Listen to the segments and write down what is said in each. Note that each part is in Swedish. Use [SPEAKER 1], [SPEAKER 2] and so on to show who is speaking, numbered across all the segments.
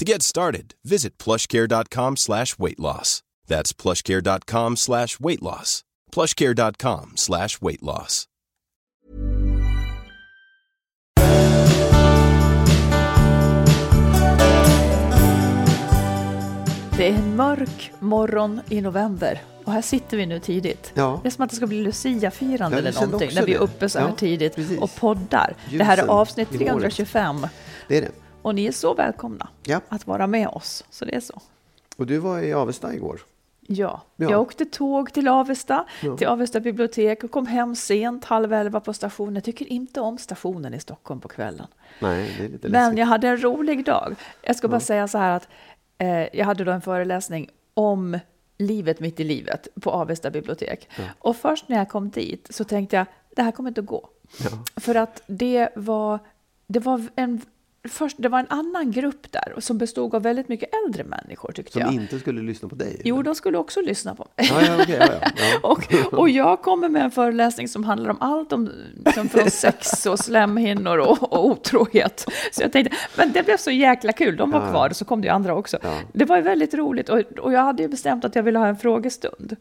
[SPEAKER 1] To get started, visit plushcare.com slash weight loss. That's plushcare.com slash weight loss. Plushcare.com slash weight loss.
[SPEAKER 2] Det är en mörk morgon i november och här sitter vi nu tidigt.
[SPEAKER 3] Ja.
[SPEAKER 2] Det är som att det ska bli Lucia-firande eller någonting när vi är uppe så här
[SPEAKER 3] Ja,
[SPEAKER 2] tidigt
[SPEAKER 3] precis.
[SPEAKER 2] och poddar. det här är
[SPEAKER 3] Ljusen
[SPEAKER 2] avsnitt
[SPEAKER 3] i håret.
[SPEAKER 2] 325
[SPEAKER 3] Det är det.
[SPEAKER 2] Och ni är så välkomna
[SPEAKER 3] Ja.
[SPEAKER 2] att vara med oss. Så det är så.
[SPEAKER 3] Och du var i Avesta igår.
[SPEAKER 2] Ja,
[SPEAKER 3] Ja.
[SPEAKER 2] jag åkte tåg till Avesta,
[SPEAKER 3] Ja.
[SPEAKER 2] till Avesta bibliotek och kom hem sent, halv elva på stationen. Jag tycker inte om stationen i Stockholm på kvällen.
[SPEAKER 3] Nej, det är lite
[SPEAKER 2] Men
[SPEAKER 3] läskigt.
[SPEAKER 2] jag hade en rolig dag. Jag ska bara säga så här att eh, jag hade då en föreläsning om livet mitt i livet på Avesta bibliotek. Och först när jag kom dit så tänkte jag, det här kommer inte att gå. För att det var, det var en Först, det var en annan grupp där som bestod av väldigt mycket äldre människor tyckte
[SPEAKER 3] Som
[SPEAKER 2] jag.
[SPEAKER 3] inte skulle lyssna på dig?
[SPEAKER 2] Jo,
[SPEAKER 3] eller?
[SPEAKER 2] de skulle också lyssna på mig.
[SPEAKER 3] Ja, ja, okej, ja.
[SPEAKER 2] Och, och jag kommer med en föreläsning som handlar om allt om, som från sex och slemhinnor och, och otrohet. Så jag tänkte, men det blev så jäkla kul. De var kvar, så kom det ju andra också. Det var ju väldigt roligt och, och jag hade ju bestämt att jag ville ha en frågestund.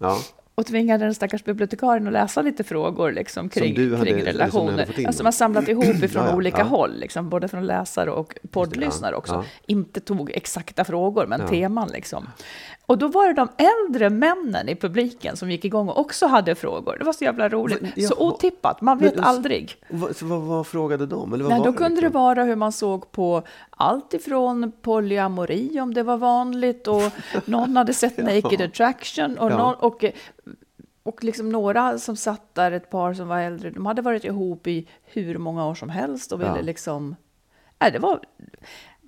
[SPEAKER 2] Och tvingade den stackars bibliotekarien att läsa lite frågor liksom, kring,
[SPEAKER 3] du hade- som
[SPEAKER 2] relationer.
[SPEAKER 3] in
[SPEAKER 2] Alltså man samlat ihop ifrån
[SPEAKER 3] Ja, ja,
[SPEAKER 2] olika
[SPEAKER 3] ja.
[SPEAKER 2] håll, liksom, både från läsare och poddlyssnare också. Inte tog exakta frågor, men teman liksom. Och då var det de äldre männen i publiken som gick igång och också hade frågor. Det var så jävla roligt.
[SPEAKER 3] Va-
[SPEAKER 2] Så otippat, man
[SPEAKER 3] Men-
[SPEAKER 2] vet aldrig.
[SPEAKER 3] Vad, så vad, vad frågade de? Eller vad
[SPEAKER 2] Nej, då kunde det
[SPEAKER 3] liksom?
[SPEAKER 2] vara hur man såg på allt ifrån polyamori, om det var vanligt, och någon hade sett Naked Attraction, och,
[SPEAKER 3] Ja.
[SPEAKER 2] någon, och, och liksom några som satt där, ett par som var äldre, de hade varit ihop i hur många år som helst och ville
[SPEAKER 3] Ja.
[SPEAKER 2] liksom... Nej, det var...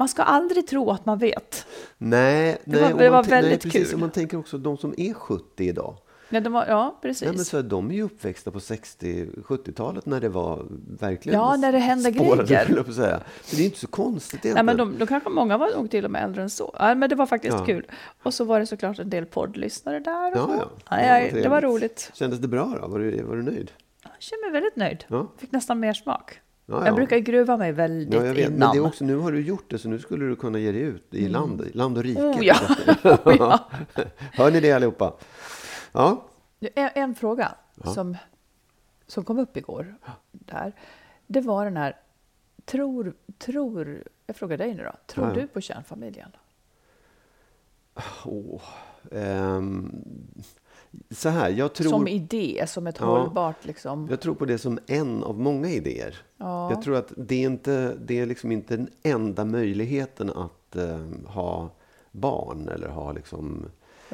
[SPEAKER 2] Man ska aldrig tro att man vet.
[SPEAKER 3] Nej,
[SPEAKER 2] Det
[SPEAKER 3] nej,
[SPEAKER 2] var-
[SPEAKER 3] och
[SPEAKER 2] det var väldigt
[SPEAKER 3] nej, precis,
[SPEAKER 2] kul.
[SPEAKER 3] Och man tänker också de som är 70 idag.
[SPEAKER 2] Nej, de var, ja, precis.
[SPEAKER 3] Nej, men så, de är ju uppväxta på 60-70-talet när det var verkligen
[SPEAKER 2] Ja, när det hände
[SPEAKER 3] spårade,
[SPEAKER 2] grejer.
[SPEAKER 3] på säga. Så det är inte så konstigt
[SPEAKER 2] Nej,
[SPEAKER 3] egentligen.
[SPEAKER 2] men de, de kanske många var nog till och med äldre än så. Ja, men det var faktiskt
[SPEAKER 3] Ja.
[SPEAKER 2] kul. Och så var det såklart en del poddlyssnare där. Och
[SPEAKER 3] Ja, ja.
[SPEAKER 2] Nej,
[SPEAKER 3] Ja, vad
[SPEAKER 2] det var roligt.
[SPEAKER 3] Kändes det bra då? Var du, var du nöjd?
[SPEAKER 2] Jag känner mig väldigt nöjd.
[SPEAKER 3] Ja.
[SPEAKER 2] Fick nästan mer smak.
[SPEAKER 3] Ja, ja.
[SPEAKER 2] Jag brukar gruva mig väldigt
[SPEAKER 3] Ja, jag vet. Men
[SPEAKER 2] innan.
[SPEAKER 3] det är också, nu har du gjort det, så nu skulle du kunna ge dig ut i land, land och rike.
[SPEAKER 2] Oh ja. oh, ja.
[SPEAKER 3] Hör ni det allihopa? Ja,
[SPEAKER 2] En, en fråga som, som kom upp igår. Där, det var den här, tror, tror, jag frågar dig nu då, tror
[SPEAKER 3] Ja, ja.
[SPEAKER 2] du på kärnfamiljen?
[SPEAKER 3] Åh, ehm, så här, jag tror,
[SPEAKER 2] Som idé, som ett
[SPEAKER 3] Ja.
[SPEAKER 2] hållbart liksom.
[SPEAKER 3] jag tror på det som en av många idéer.
[SPEAKER 2] Ja.
[SPEAKER 3] Jag tror att det är, inte, det är liksom inte den enda möjligheten att eh, ha barn eller ha liksom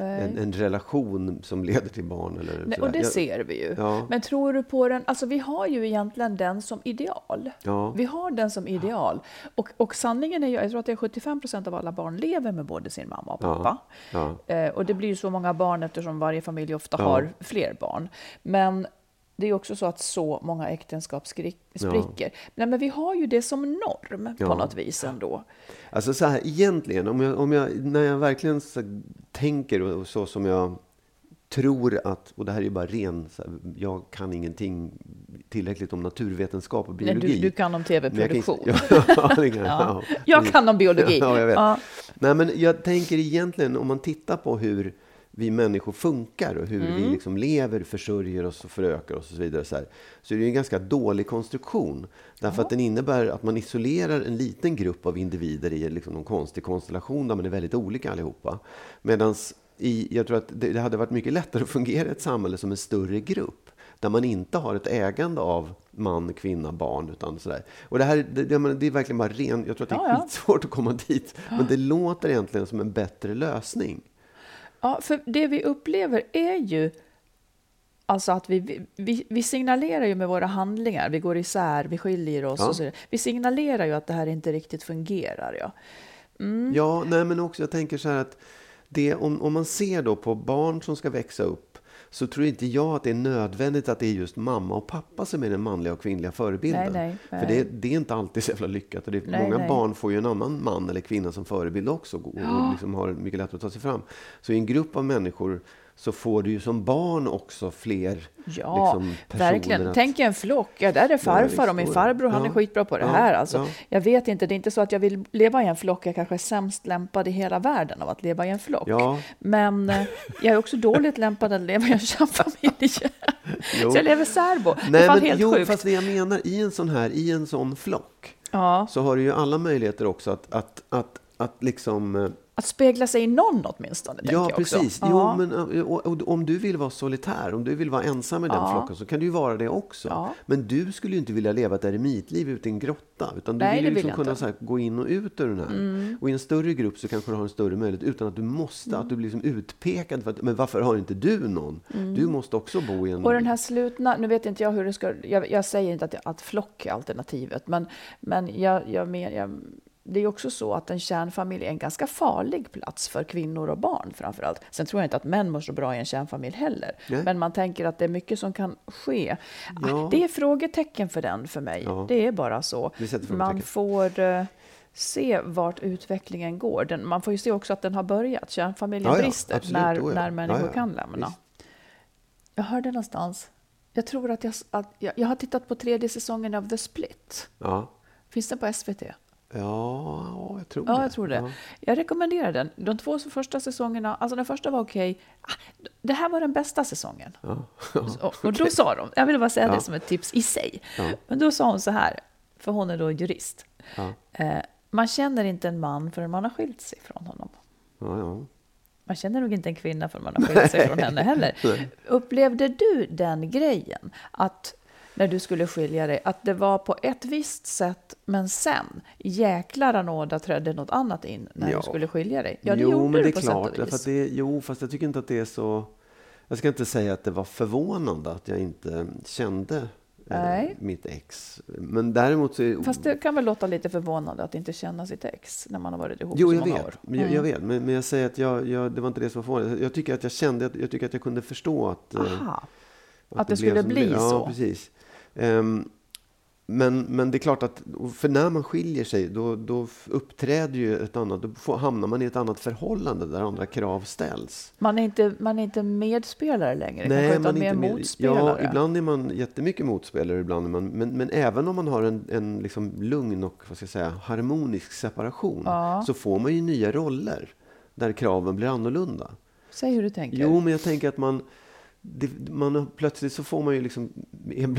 [SPEAKER 3] en, en relation som leder till barn. Eller
[SPEAKER 2] Nej, och det
[SPEAKER 3] Jag-
[SPEAKER 2] ser vi ju.
[SPEAKER 3] Ja.
[SPEAKER 2] Men tror du på den? Alltså vi har ju egentligen den som ideal.
[SPEAKER 3] Ja.
[SPEAKER 2] Vi har den som ideal. Och, och sanningen är ju, jag tror att det är 75 procent av alla barn lever med både sin mamma och pappa.
[SPEAKER 3] Ja.
[SPEAKER 2] Eh, och det blir ju så många barn eftersom varje familj ofta har fler barn. Men det är också så att så många äktenskap spricker. Nej, men vi har ju det som norm på
[SPEAKER 3] Ja.
[SPEAKER 2] något vis ändå.
[SPEAKER 3] Alltså så här, egentligen, om jag, om jag, när jag verkligen tänker och så som jag tror att, och det här är ju bara ren, så här, jag kan ingenting tillräckligt om naturvetenskap och biologi.
[SPEAKER 2] Nej, du, du kan om tv-produktion.
[SPEAKER 3] Jag, kan, ja,
[SPEAKER 2] ja. jag kan om biologi.
[SPEAKER 3] Ja, jag vet. Ja. Nej, men jag tänker egentligen, om man tittar på hur vi människor funkar och hur mm. vi liksom lever, försörjer oss och förökar oss och så vidare. Så, här, så är det en ganska dålig konstruktion. Därför ja. att den innebär att man isolerar en liten grupp av individer i liksom någon konstig konstellation där man är väldigt olika allihopa. Medan jag tror att det, det hade varit mycket lättare att fungera i ett samhälle som en större grupp där man inte har ett ägande av man, kvinna, barn. Utan sådär. Och det, här, det, det är verkligen bara ren, jag tror att det är ja, ja. svårt att komma dit, men det låter egentligen som en bättre lösning.
[SPEAKER 2] Ja, för det vi upplever är ju Alltså att vi, vi, vi signalerar ju med våra handlingar, vi går isär, vi skiljer oss. Ja. Och så, vi signalerar ju att det här inte riktigt fungerar. Ja,
[SPEAKER 3] mm. ja nej, men också jag tänker så här att det, om, om man ser då på barn som ska växa upp så tror inte jag att det är nödvändigt att det är just mamma och pappa som är den manliga och kvinnliga förebilden. Nej, nej, För det, det, är inte alltid så jävla lyckat. Och det, nej, många barn får ju en annan man eller kvinna som förebild också och, ja. och liksom har mycket lättare att ta sig fram. Så i en grupp av människor så får du ju som barn också fler
[SPEAKER 2] Ja, liksom, verkligen. Att... Tänk en flock. Ja, där är farfar och min farbror, han ja, är skitbra på det ja, här. Alltså, ja. Jag vet inte, det är inte så att jag vill leva i en flock. Jag kanske är sämst lämpad i hela världen av att leva i en flock. Ja. Men eh, jag är också dåligt lämpad att leva i en kärnfamilj. så jag lever särbo. Nej, det är men, helt
[SPEAKER 3] jo,
[SPEAKER 2] sjukt.
[SPEAKER 3] Fast det jag menar, i en sån här, i en sån flock, så har du ju alla möjligheter också att, att, att, att liksom eh,
[SPEAKER 2] att spegla sig i någon åtminstone.
[SPEAKER 3] Ja, precis. Jo, ja. men, och, och, om du vill vara solitär, om du vill vara ensam i den ja. flocken så kan du ju vara det också. Ja. Men du skulle ju inte vilja leva ett eremitliv ute i en grotta. Utan du Nej, vill ju liksom kunna här, gå in och ut ur den här. Mm. Och i en större grupp så kanske du har en större möjlighet utan att du måste, mm. att du blir liksom utpekad. För att, men varför har inte du någon? Mm. Du måste också bo i en...
[SPEAKER 2] Och den här slutna, nu vet inte jag hur det ska... Jag, jag säger inte att, att flock är alternativet, men, men jag, jag, men, jag det är också så att en kärnfamilj är en ganska farlig plats för kvinnor och barn framför allt. Sen tror jag inte att män mår så bra i en kärnfamilj heller. Nej. Men man tänker att det är mycket som kan ske. Ja. Det är frågetecken för den för mig. Ja. Det är bara så. Man får uh, se vart utvecklingen går. Den, man får ju se också att den har börjat. Kärnfamiljen ja, brister när, oh när människor kan lämna. Visst. Jag hörde någonstans, jag tror att jag, att jag, jag har tittat på tredje säsongen av The Split. Finns den på SVT?
[SPEAKER 3] Ja, jag tror
[SPEAKER 2] ja,
[SPEAKER 3] det.
[SPEAKER 2] Jag, tror det. Ja. jag rekommenderar den. De två första säsongerna, alltså den första var okej. Ah, det här var den bästa säsongen. Ja. och, och då sa de, jag vill bara säga det som ett tips i sig. Men då sa hon så här, för hon är då jurist. Eh, man känner inte en man förrän man har skilt sig från honom. Man känner nog inte en kvinna förrän man har skilt sig från henne heller. Upplevde du den grejen? Att när du skulle skilja dig, att det var på ett visst sätt, men sen, jäklar anåda trädde något annat in när ja. du skulle skilja dig. Ja, det jo, gjorde men det är klart,
[SPEAKER 3] sätt vis. Det, jo, fast jag tycker inte att det är så... Jag ska inte säga att det var förvånande att jag inte kände eh, Nej. mitt ex. Men däremot så... Är...
[SPEAKER 2] Fast det kan väl låta lite förvånande att inte känna sitt ex när man har varit ihop
[SPEAKER 3] jo,
[SPEAKER 2] så många
[SPEAKER 3] vet.
[SPEAKER 2] år?
[SPEAKER 3] Mm. Jag, jag, vet, men, men jag säger att jag, jag, det var inte det som var förvånande. Jag tycker att jag kände, jag tycker att jag kunde förstå att...
[SPEAKER 2] Eh, Aha. Att, att det, det skulle bli så?
[SPEAKER 3] Ja, precis. Um, men, men det är klart att för när man skiljer sig då, då uppträder ju ett annat, då får, hamnar man i ett annat förhållande där andra krav ställs.
[SPEAKER 2] Man är inte, man är inte medspelare längre, Nej, kanske, utan mer med, motspelare?
[SPEAKER 3] Ja, ibland är man jättemycket motspelare, ibland är man, men, men även om man har en, en liksom lugn och vad ska jag säga, harmonisk separation ja. så får man ju nya roller där kraven blir annorlunda.
[SPEAKER 2] Säg hur du tänker.
[SPEAKER 3] Jo, men jag tänker att man det, man, plötsligt så får man ju liksom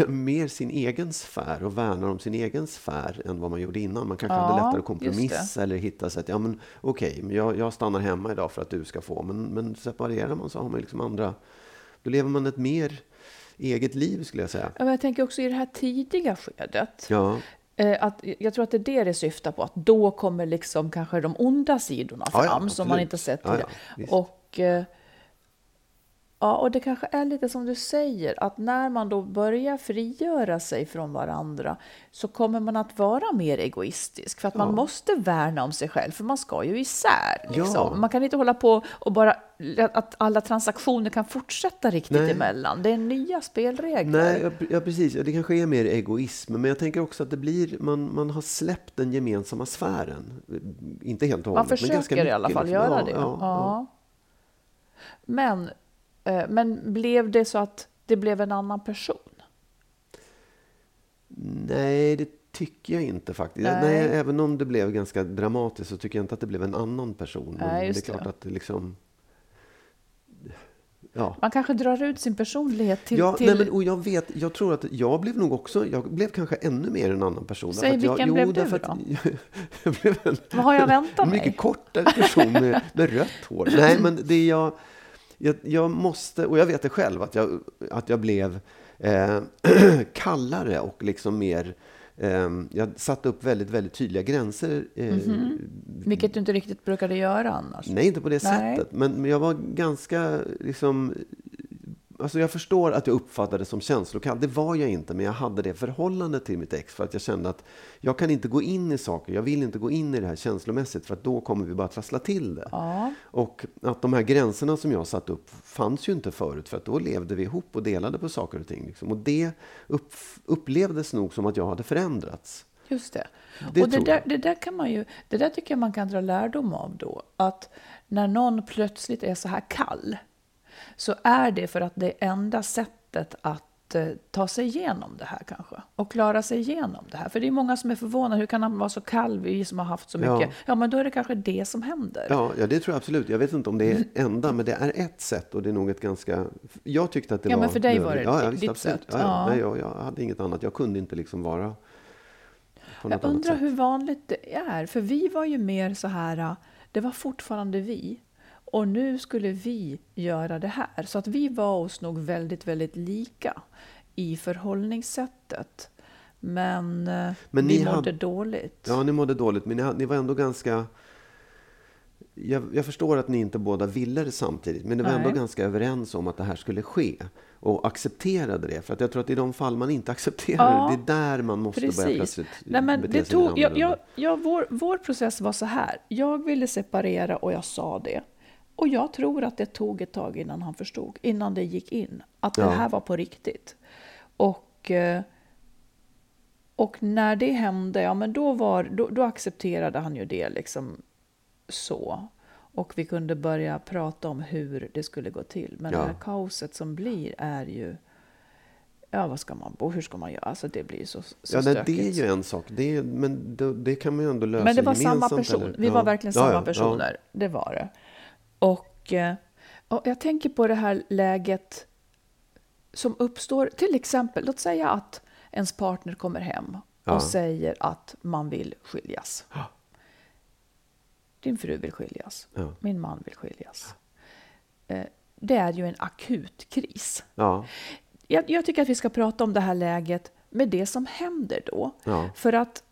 [SPEAKER 3] mer sin egen sfär och värnar om sin egen sfär än vad man gjorde innan. Man kanske ja, hade lättare att kompromissa eller hitta sätt. Ja, men okej, okay, jag, jag stannar hemma idag för att du ska få. Men, men separerar man så har man liksom andra... Då lever man ett mer eget liv skulle jag säga.
[SPEAKER 2] Ja, jag tänker också i det här tidiga skedet. Ja. Eh, att, jag tror att det är det det syftar på, att då kommer liksom kanske de onda sidorna fram ja, ja, som man inte sett tidigare. och eh, Ja, och det kanske är lite som du säger, att när man då börjar frigöra sig från varandra så kommer man att vara mer egoistisk, för att ja. man måste värna om sig själv, för man ska ju isär. Liksom. Ja. Man kan inte hålla på och bara att alla transaktioner kan fortsätta riktigt Nej. emellan. Det är nya spelregler.
[SPEAKER 3] Nej, ja, precis. Det kanske är mer egoism, men jag tänker också att det blir, man, man har släppt den gemensamma sfären. Inte helt och hållet,
[SPEAKER 2] Man försöker
[SPEAKER 3] men ganska mycket,
[SPEAKER 2] i alla fall
[SPEAKER 3] liksom.
[SPEAKER 2] göra det. Men Men blev det så att det blev en annan person?
[SPEAKER 3] Nej, det tycker jag inte faktiskt.
[SPEAKER 2] Nej.
[SPEAKER 3] Nej. även om det blev ganska dramatiskt så tycker jag inte att det blev en annan person. Men
[SPEAKER 2] Nej,
[SPEAKER 3] det är klart
[SPEAKER 2] det.
[SPEAKER 3] att det liksom... Ja.
[SPEAKER 2] Man kanske drar ut sin personlighet till...
[SPEAKER 3] ja,
[SPEAKER 2] till...
[SPEAKER 3] Nej, men, och jag vet, jag tror att jag blev nog också, jag blev kanske ännu mer en annan person.
[SPEAKER 2] Säg,
[SPEAKER 3] att jag,
[SPEAKER 2] vilken blev du
[SPEAKER 3] att
[SPEAKER 2] då?
[SPEAKER 3] Jag, jag blev en,
[SPEAKER 2] Vad har jag väntat
[SPEAKER 3] en
[SPEAKER 2] mig?
[SPEAKER 3] mycket kortare person med, med rött hår. Nej, men det jag, jag, jag måste, och jag vet det själv, att jag, att jag blev eh, kallare och liksom mer eh, jag satte upp väldigt, väldigt tydliga gränser. Eh,
[SPEAKER 2] Vilket du inte riktigt brukade göra annars.
[SPEAKER 3] Nej, inte på det
[SPEAKER 2] Nej.
[SPEAKER 3] sättet. Men, men jag var ganska liksom... Alltså jag förstår att jag uppfattade det som känslokall. Det var jag inte, men jag hade det förhållandet till mitt ex för att jag kände att jag kan inte gå in i saker. Jag vill inte gå in i det här känslomässigt för att då kommer vi bara trassla till det.
[SPEAKER 2] Ja.
[SPEAKER 3] Och att de här gränserna som jag satt upp fanns ju inte förut för att då levde vi ihop och delade på saker och ting. Liksom. Och det upp, upplevdes nog som att jag hade förändrats.
[SPEAKER 2] Just det.
[SPEAKER 3] Det
[SPEAKER 2] och det där, det där kan man ju, det där tycker jag man kan dra lärdom av då. Att när någon plötsligt är så här kall, så är det för att det är enda sättet att eh, ta sig igenom det här kanske. Och klara sig igenom det här. För det är många som är förvånade, hur kan han vara så kall, vi som har haft så
[SPEAKER 3] Ja.
[SPEAKER 2] mycket? Ja, men då är det kanske det som händer.
[SPEAKER 3] Ja, ja, det tror jag absolut. Jag vet inte om det är enda, men det är ett sätt och det är nog ett ganska... Jag tyckte att det
[SPEAKER 2] Ja,
[SPEAKER 3] var...
[SPEAKER 2] men för dig var det
[SPEAKER 3] ja, ja,
[SPEAKER 2] ditt
[SPEAKER 3] visst, absolut.
[SPEAKER 2] sätt.
[SPEAKER 3] Ja, ja.
[SPEAKER 2] Ja.
[SPEAKER 3] Nej, jag, jag hade inget annat. Jag kunde inte liksom vara
[SPEAKER 2] Jag undrar hur vanligt det är, för vi var ju mer så här, äh, det var fortfarande vi. Och nu skulle vi göra det här. Så att vi var oss nog väldigt, väldigt lika i förhållningssättet. Men, eh,
[SPEAKER 3] Men ni
[SPEAKER 2] mådde
[SPEAKER 3] hade-
[SPEAKER 2] dåligt.
[SPEAKER 3] Ja, ni mådde dåligt, men ni, ni var ändå ganska... Jag, jag förstår att ni inte båda ville det samtidigt, men ni var ändå
[SPEAKER 2] Nej.
[SPEAKER 3] ganska överens om att det här skulle ske och accepterade det. För att jag tror att i de fall man inte accepterar
[SPEAKER 2] Ja,
[SPEAKER 3] det, det är där man måste börja
[SPEAKER 2] Precis.
[SPEAKER 3] plötsligt
[SPEAKER 2] Nej, men
[SPEAKER 3] bete
[SPEAKER 2] det
[SPEAKER 3] sig
[SPEAKER 2] tog, jag, jag, jag, vår, vår process var så här. Jag ville separera och jag sa det. Och jag tror att det tog ett tag innan han förstod, innan det gick in, att det
[SPEAKER 3] Ja.
[SPEAKER 2] här var på riktigt. Och, eh, och när det hände, ja men då, var, då, då accepterade han ju det liksom så. Och vi kunde börja prata om hur det skulle gå till. Men
[SPEAKER 3] Ja.
[SPEAKER 2] det här kaoset som blir är ju, ja vad ska man bo, hur ska man göra? Alltså det blir så, så
[SPEAKER 3] Ja,
[SPEAKER 2] stökigt.
[SPEAKER 3] det är ju en sak. Det, är- men det, det kan man ju ändå lösa
[SPEAKER 2] Men det var samma
[SPEAKER 3] gemensamt,
[SPEAKER 2] person.
[SPEAKER 3] eller?
[SPEAKER 2] Vi
[SPEAKER 3] Ja.
[SPEAKER 2] var verkligen samma personer. Det var det. Och, eh, och jag tänker på det här läget som uppstår, till exempel, låt säga att ens partner kommer hem och
[SPEAKER 3] Ja.
[SPEAKER 2] säger att man vill skiljas. Din fru vill skiljas.
[SPEAKER 3] Ja.
[SPEAKER 2] Min man vill skiljas. Eh, Det är ju en akut kris.
[SPEAKER 3] Ja,
[SPEAKER 2] Jag, jag tycker att vi ska prata om det här läget med det som händer då. För att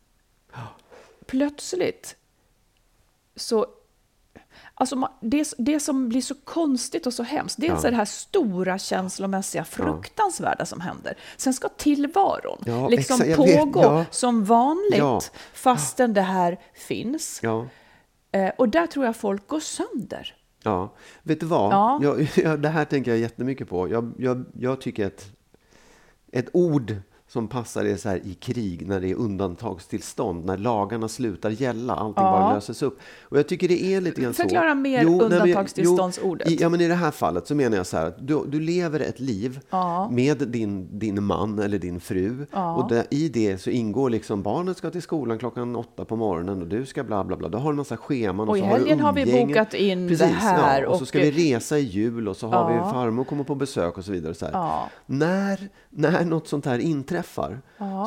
[SPEAKER 2] plötsligt så... Alltså det, det som blir så konstigt och så hemskt, dels
[SPEAKER 3] Ja.
[SPEAKER 2] är det här stora känslomässiga, fruktansvärda som händer. Sen ska tillvaron
[SPEAKER 3] Ja,
[SPEAKER 2] liksom
[SPEAKER 3] vet,
[SPEAKER 2] pågå
[SPEAKER 3] ja.
[SPEAKER 2] som vanligt
[SPEAKER 3] Ja.
[SPEAKER 2] fastän det här finns.
[SPEAKER 3] ja.
[SPEAKER 2] Eh, och där tror jag folk går sönder.
[SPEAKER 3] Ja, vet du vad?
[SPEAKER 2] Ja.
[SPEAKER 3] Jag, jag, det här tänker jag jättemycket på. Jag, jag, jag tycker att ett ord som passar är så här i krig, när det är undantagstillstånd, när lagarna slutar gälla, allting
[SPEAKER 2] Ja.
[SPEAKER 3] bara löses upp. Och jag tycker det är lite grann så.
[SPEAKER 2] Förklara mer undantagstillståndsordet.
[SPEAKER 3] Jo, i, ja, men I det här fallet så menar jag så här att du, du lever ett liv
[SPEAKER 2] Ja.
[SPEAKER 3] med din, din man eller din fru. Och där, i det så ingår liksom barnet ska till skolan klockan åtta på morgonen och du ska bla bla bla. Du har en massa scheman.
[SPEAKER 2] Och i
[SPEAKER 3] så du
[SPEAKER 2] helgen har vi bokat in det
[SPEAKER 3] Precis,
[SPEAKER 2] här
[SPEAKER 3] Ja, och, så
[SPEAKER 2] och-
[SPEAKER 3] ska vi resa i jul och så har
[SPEAKER 2] Ja.
[SPEAKER 3] vi farmor kommer på besök och så vidare. Så här.
[SPEAKER 2] Ja.
[SPEAKER 3] När, när något sånt här inträffar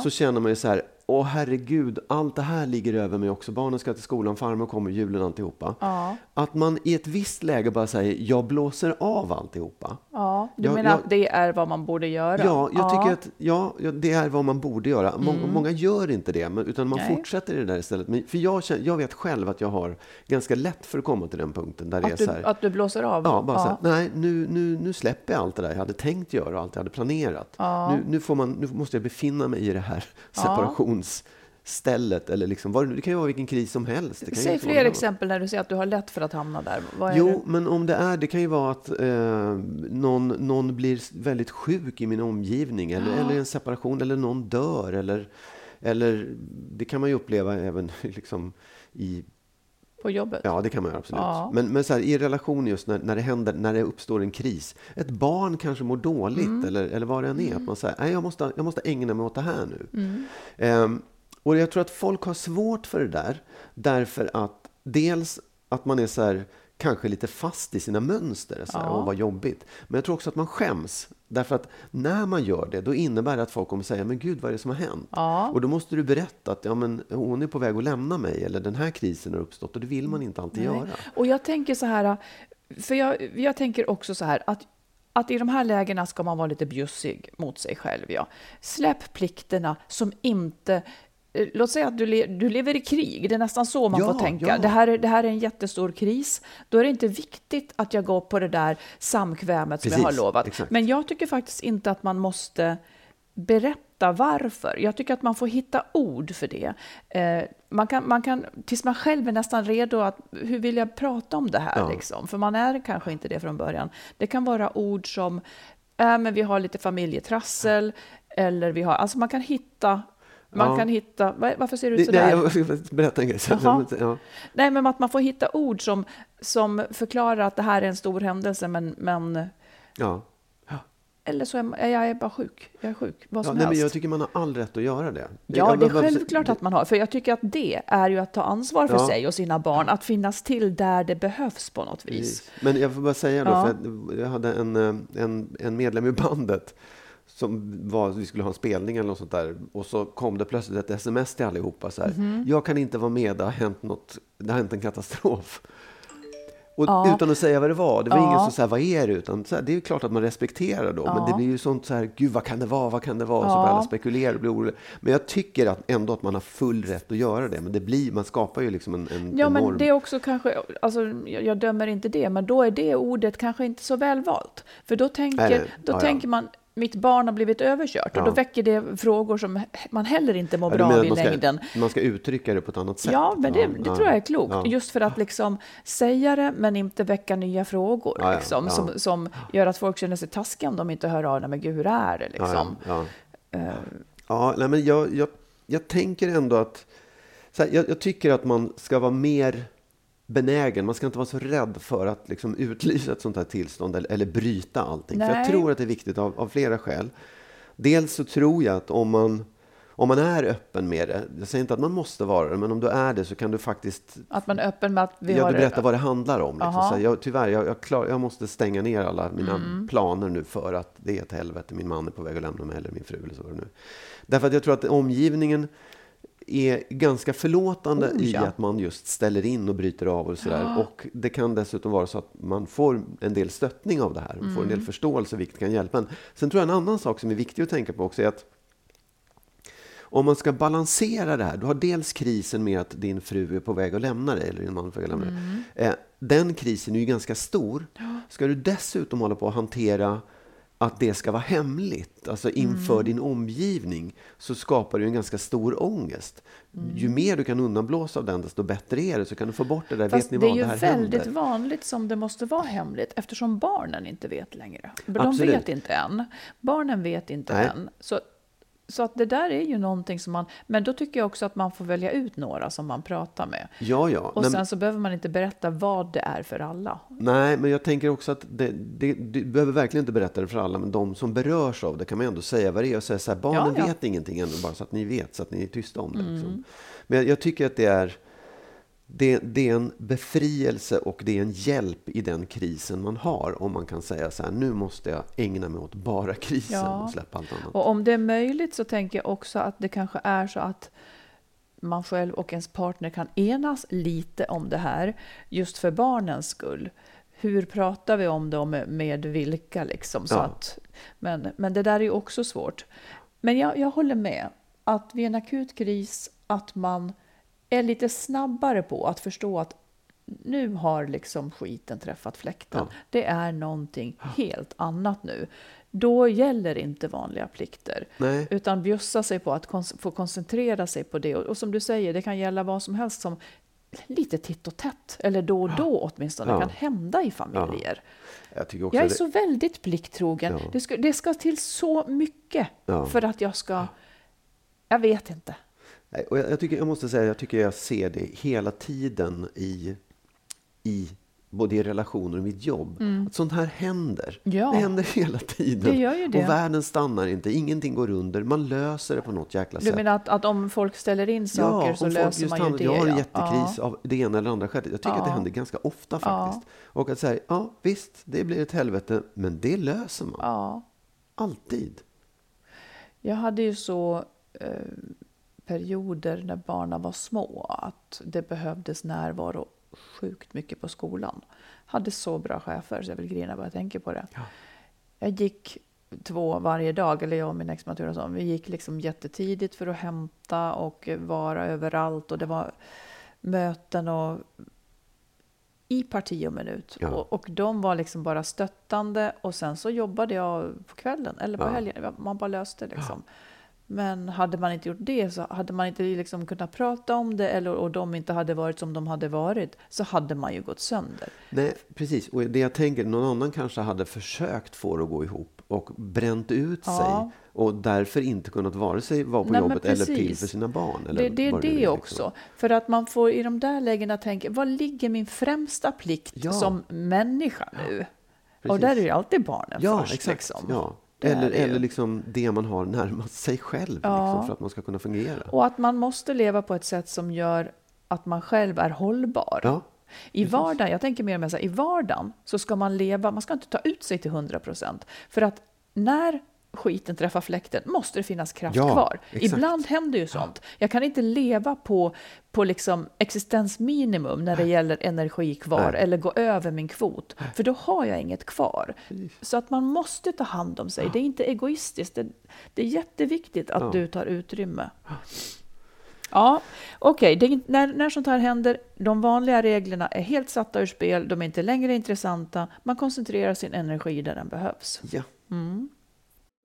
[SPEAKER 3] så känner man ju så här, åh herregud, allt det här ligger över mig också. Barnen ska till skolan, farmor kommer, julen, alltihopa.
[SPEAKER 2] Ja.
[SPEAKER 3] Att man i ett visst läge bara säger, jag blåser av alltihopa.
[SPEAKER 2] Ja, du
[SPEAKER 3] Jag-
[SPEAKER 2] menar
[SPEAKER 3] jag-
[SPEAKER 2] att det är vad man borde göra?
[SPEAKER 3] Ja, jag tycker att ja, ja, det är vad man borde göra. Må, Många gör inte det, men, utan man
[SPEAKER 2] Mm. Nej.
[SPEAKER 3] fortsätter det där istället. Men, för jag, jag vet själv att jag har ganska lätt för att komma till den punkten där det är
[SPEAKER 2] Att du,
[SPEAKER 3] så här.
[SPEAKER 2] att du blåser av?
[SPEAKER 3] Ja, bara så här, nej, nu, nu, nu släpper jag allt det där jag hade tänkt göra och allt jag hade planerat. Nu, nu, får man, nu måste jag befinna mig i det här separationsstället. Eller liksom, vad det, kan ju vara vilken kris som helst. Det
[SPEAKER 2] Säg fler exempel när du säger att du har lätt för att hamna där.
[SPEAKER 3] Jo,
[SPEAKER 2] det?
[SPEAKER 3] men om det är, det kan ju vara att eh, någon, någon blir väldigt sjuk i min omgivning eller, eller en separation eller någon dör eller, eller det kan man ju uppleva även liksom i
[SPEAKER 2] På jobbet?
[SPEAKER 3] Ja, det kan man göra absolut.
[SPEAKER 2] Ja.
[SPEAKER 3] Men, men så här, i relation just när, när, det händer, när det uppstår en kris. Ett barn kanske mår dåligt
[SPEAKER 2] Mm.
[SPEAKER 3] eller, eller vad det än är. Att man säger, nej jag måste, jag måste ägna mig åt det här nu.
[SPEAKER 2] Mm.
[SPEAKER 3] Ehm, och jag tror att folk har svårt för det där. Därför att dels att man är så här, kanske lite fast i sina mönster. Så här,
[SPEAKER 2] Ja.
[SPEAKER 3] Vad jobbigt. Men jag tror också att man skäms. Därför att när man gör det, då innebär det att folk kommer säga, men gud vad är det som har hänt?
[SPEAKER 2] Ja.
[SPEAKER 3] Och då måste du berätta att ja, men hon är på väg att lämna mig, eller den här krisen har uppstått. Och det vill man inte alltid
[SPEAKER 2] Nej.
[SPEAKER 3] göra.
[SPEAKER 2] Och jag tänker så här, för jag, jag tänker också så här att att i de här lägena ska man vara lite bjussig mot sig själv. Ja. Släpp plikterna som inte... eh, Låt säga att du, le, du lever i krig, det är nästan så man
[SPEAKER 3] Ja,
[SPEAKER 2] får tänka.
[SPEAKER 3] ja.
[SPEAKER 2] Det, här, är- det här är en jättestor kris. Då är det inte viktigt att jag går på det där samkvämet som jag har
[SPEAKER 3] Precis,
[SPEAKER 2] lovat.
[SPEAKER 3] exakt.
[SPEAKER 2] Men jag tycker faktiskt inte att man måste berätta varför. Jag tycker att man får hitta ord för det. Eh, man kan, man kan, tills man själv är nästan redo att, hur vill jag prata om det här?
[SPEAKER 3] Ja.
[SPEAKER 2] Liksom? För man är kanske inte det från början. Det kan vara ord som, äh, men vi har lite familjetrassel, eller vi har, alltså man kan hitta, man
[SPEAKER 3] Ja.
[SPEAKER 2] kan hitta, va- varför ser du ut sådär?
[SPEAKER 3] nej, jag ska berätta en grej. sen. Ja.
[SPEAKER 2] Nej, men att man får hitta ord som, som förklarar att det här är en stor händelse, men, men
[SPEAKER 3] Ja.
[SPEAKER 2] eller så är jag, jag är bara sjuk. Jag är sjuk, vad
[SPEAKER 3] Ja,
[SPEAKER 2] som
[SPEAKER 3] nej, men
[SPEAKER 2] helst.
[SPEAKER 3] jag tycker man har all rätt att göra det.
[SPEAKER 2] Ja, det är självklart att man har. För jag tycker att det är ju att ta ansvar för
[SPEAKER 3] Ja.
[SPEAKER 2] sig och sina barn. Att finnas till där det behövs på något vis.
[SPEAKER 3] Men jag får bara säga då,
[SPEAKER 2] Ja.
[SPEAKER 3] för jag hade en, eh, en, en medlem i bandet som var, vi skulle ha en spelning eller något sånt där och så kom det plötsligt ett sms till allihopa så här.
[SPEAKER 2] Mhm.
[SPEAKER 3] Jag kan inte vara med, det har hänt något, det har hänt en katastrof. Och
[SPEAKER 2] Ja.
[SPEAKER 3] utan att säga vad det var. Det var
[SPEAKER 2] Ja.
[SPEAKER 3] ingen som sa vad är det? Utan så här, det är ju klart att man respekterar då. Men
[SPEAKER 2] Ja.
[SPEAKER 3] det blir ju sånt så här, gud vad kan det vara, vad kan det vara? Så
[SPEAKER 2] Ja.
[SPEAKER 3] börjar alla spekulera och blir oroliga. Men jag tycker att ändå att man har full rätt att göra det. Men det blir, man skapar ju liksom en, en
[SPEAKER 2] Ja,
[SPEAKER 3] enorm...
[SPEAKER 2] men det är också kanske, alltså, jag, jag dömer inte det, men då är det ordet kanske inte så välvalt. För då tänker,
[SPEAKER 3] Nej, nej.
[SPEAKER 2] Då tänker man, mitt barn har blivit överkört.
[SPEAKER 3] Ja.
[SPEAKER 2] Och då väcker det frågor som man heller inte mår bra av i
[SPEAKER 3] man ska,
[SPEAKER 2] längden.
[SPEAKER 3] Man ska uttrycka det på ett annat sätt?
[SPEAKER 2] Ja, men det, det tror jag är klokt. Just för att liksom säga det, men inte väcka nya frågor. Liksom. Som, som gör att folk känner sig taskiga om de inte hör av. Nej, men gud, hur är det?
[SPEAKER 3] Ja,
[SPEAKER 2] Liksom.
[SPEAKER 3] ja, ja.
[SPEAKER 2] Eh,
[SPEAKER 3] ja nej, men jag, jag, jag tänker ändå att... Så här, jag, jag tycker att man ska vara mer benägen. Man ska inte vara så rädd för att liksom utlysa ett sånt här tillstånd eller, eller bryta allting. För jag
[SPEAKER 2] Nej.
[SPEAKER 3] tror att det är viktigt av, av flera skäl. Dels så tror jag att om man, om man är öppen med det, jag säger inte att man måste vara det, men om du är det så kan du faktiskt
[SPEAKER 2] Att man är öppen med att vi
[SPEAKER 3] ja,
[SPEAKER 2] har...
[SPEAKER 3] du berättar vad det handlar om. Liksom. Så här, jag, tyvärr, jag, jag, klar, jag måste stänga ner alla mina
[SPEAKER 2] Mm.
[SPEAKER 3] planer nu för att det är ett helvete. Min man är på väg att lämna mig, eller min fru. Eller så nu. Därför att jag tror att omgivningen är ganska förlåtande
[SPEAKER 2] Oh,
[SPEAKER 3] i
[SPEAKER 2] ja.
[SPEAKER 3] att man just ställer in och bryter av och sådär. Och det kan dessutom vara så att man får en del stöttning av det här. Man får en
[SPEAKER 2] Mm.
[SPEAKER 3] del förståelse, vilket kan hjälpa en. Sen tror jag en annan sak som är viktig att tänka på också är att om man ska balansera det här, du har dels krisen med att din fru är på väg att lämna dig, eller din man är på väg att lämna dig. Eh, den krisen är ju ganska stor. Ska du dessutom hålla på att hantera att det ska vara hemligt, alltså inför din omgivning, så skapar du en ganska stor ångest. Ju mer du kan undanblåsa av den, desto bättre är det. Så kan du få bort det där,
[SPEAKER 2] Fast
[SPEAKER 3] vet ni
[SPEAKER 2] det är
[SPEAKER 3] vad,
[SPEAKER 2] ju
[SPEAKER 3] det
[SPEAKER 2] väldigt
[SPEAKER 3] händer.
[SPEAKER 2] vanligt som det måste vara hemligt eftersom barnen inte vet längre. De
[SPEAKER 3] Absolut.
[SPEAKER 2] vet inte än. Barnen vet inte
[SPEAKER 3] Nej.
[SPEAKER 2] än. Så, så att det där är ju någonting som man... Men då tycker jag också att man får välja ut några som man pratar med.
[SPEAKER 3] Ja, ja.
[SPEAKER 2] Och
[SPEAKER 3] Nej,
[SPEAKER 2] sen så behöver man inte berätta vad det är för alla.
[SPEAKER 3] Nej, men jag tänker också att det, det, du behöver verkligen inte berätta det för alla, men de som berörs av det kan man ändå säga vad det är och säga så här, barnen
[SPEAKER 2] Ja, ja.
[SPEAKER 3] vet ingenting ännu, bara så att ni vet, så att ni är tysta om det. Liksom. Men jag, jag tycker att det är, det, det är en befrielse och det är en hjälp i den krisen man har, om man kan säga så här, nu måste jag ägna mig åt bara krisen
[SPEAKER 2] Ja.
[SPEAKER 3] och släppa allt annat.
[SPEAKER 2] Och om det är möjligt så tänker jag också att det kanske är så att man själv och ens partner kan enas lite om det här, just för barnens skull. Hur pratar vi om det och med, vilka? Liksom, så
[SPEAKER 3] Ja.
[SPEAKER 2] att, men, men det där är ju också svårt. Men jag, jag håller med att vid en akut kris att man är lite snabbare på att förstå att nu har liksom skiten träffat fläkten.
[SPEAKER 3] Ja.
[SPEAKER 2] Det är någonting helt annat nu. Då gäller inte vanliga plikter.
[SPEAKER 3] Nej.
[SPEAKER 2] Utan bjussa sig på att kons- få koncentrera sig på det. Och, och som du säger, det kan gälla vad som helst som lite titt och tätt, eller då och då åtminstone,
[SPEAKER 3] Ja.
[SPEAKER 2] kan hända i familjer.
[SPEAKER 3] Jag tycker också
[SPEAKER 2] Jag är
[SPEAKER 3] det,
[SPEAKER 2] så väldigt plikttrogen.
[SPEAKER 3] Ja.
[SPEAKER 2] Det, ska, det ska till så mycket
[SPEAKER 3] Ja.
[SPEAKER 2] för att jag ska... Jag vet inte.
[SPEAKER 3] Och jag, jag, tycker, jag måste säga, jag tycker jag ser det hela tiden i, i både i relationer och mitt jobb. Att sånt här händer.
[SPEAKER 2] Mm. Ja.
[SPEAKER 3] Det händer hela tiden.
[SPEAKER 2] Det gör ju det.
[SPEAKER 3] Och världen stannar inte, ingenting går under. Man löser det på något jäkla
[SPEAKER 2] Du
[SPEAKER 3] sätt.
[SPEAKER 2] menar att, att om folk ställer in saker så
[SPEAKER 3] om folk
[SPEAKER 2] löser man ju det?
[SPEAKER 3] Jag har en
[SPEAKER 2] ja.
[SPEAKER 3] jättekris
[SPEAKER 2] Ja.
[SPEAKER 3] av det ena eller andra skälet. Jag tycker att det
[SPEAKER 2] Ja.
[SPEAKER 3] händer ganska ofta faktiskt. Och att säga, ja visst, det blir ett helvete, men det löser man.
[SPEAKER 2] Ja.
[SPEAKER 3] Alltid.
[SPEAKER 2] Jag hade ju så eh, perioder när barnen var små att det behövdes närvaro sjukt mycket på skolan. Hade så bra chefer så jag vill grina bara jag tänker på det. Jag gick två varje dag, eller jag och min exmatur och så. Vi gick liksom jättetidigt för att hämta och vara överallt och det var möten och i parti och minut.
[SPEAKER 3] Ja.
[SPEAKER 2] Och, och de var liksom bara stöttande och sen så jobbade jag på kvällen eller på
[SPEAKER 3] Ja.
[SPEAKER 2] helgen. Man bara löste liksom. Men hade man inte gjort det så hade man inte liksom kunnat prata om det eller och de inte hade varit som de hade varit så hade man ju gått sönder.
[SPEAKER 3] Nej, precis. Och det jag tänker, någon annan kanske hade försökt få det att gå ihop och bränt ut
[SPEAKER 2] Ja.
[SPEAKER 3] sig och därför inte kunnat vare sig vara på
[SPEAKER 2] Nej,
[SPEAKER 3] jobbet eller till för sina barn. Eller
[SPEAKER 2] Det, det är det,
[SPEAKER 3] nu är, liksom.
[SPEAKER 2] också. För att man får i de där lägena tänka, vad ligger min främsta plikt
[SPEAKER 3] Ja.
[SPEAKER 2] som människa nu? och
[SPEAKER 3] precis.
[SPEAKER 2] där är det alltid barnen
[SPEAKER 3] Ja,
[SPEAKER 2] först.
[SPEAKER 3] exakt.
[SPEAKER 2] Liksom.
[SPEAKER 3] Ja. Eller, eller liksom det man har närmast sig själv
[SPEAKER 2] Ja.
[SPEAKER 3] liksom, för att man ska kunna fungera.
[SPEAKER 2] Och att man måste leva på ett sätt som gör att man själv är hållbar.
[SPEAKER 3] Ja,
[SPEAKER 2] I vardagen, jag tänker mer och mer så här, i vardagen så ska man leva, man ska inte ta ut sig till 100 procent. För att när skiten träffar fläkten måste det finnas kraft
[SPEAKER 3] Ja,
[SPEAKER 2] kvar.
[SPEAKER 3] exakt.
[SPEAKER 2] Ibland händer ju sånt. Jag kan inte leva på, på liksom existensminimum när det gäller energi kvar
[SPEAKER 3] Nej.
[SPEAKER 2] eller gå över min kvot. För då har jag inget kvar. Så att man måste ta hand om sig. Det är inte egoistiskt. Det, det är jätteviktigt att
[SPEAKER 3] Ja.
[SPEAKER 2] du tar utrymme. Ja, okej. inte- När, när sånt här händer, de vanliga reglerna är helt satta ur spel, de är inte längre intressanta, man koncentrerar sin energi där den behövs.
[SPEAKER 3] ja.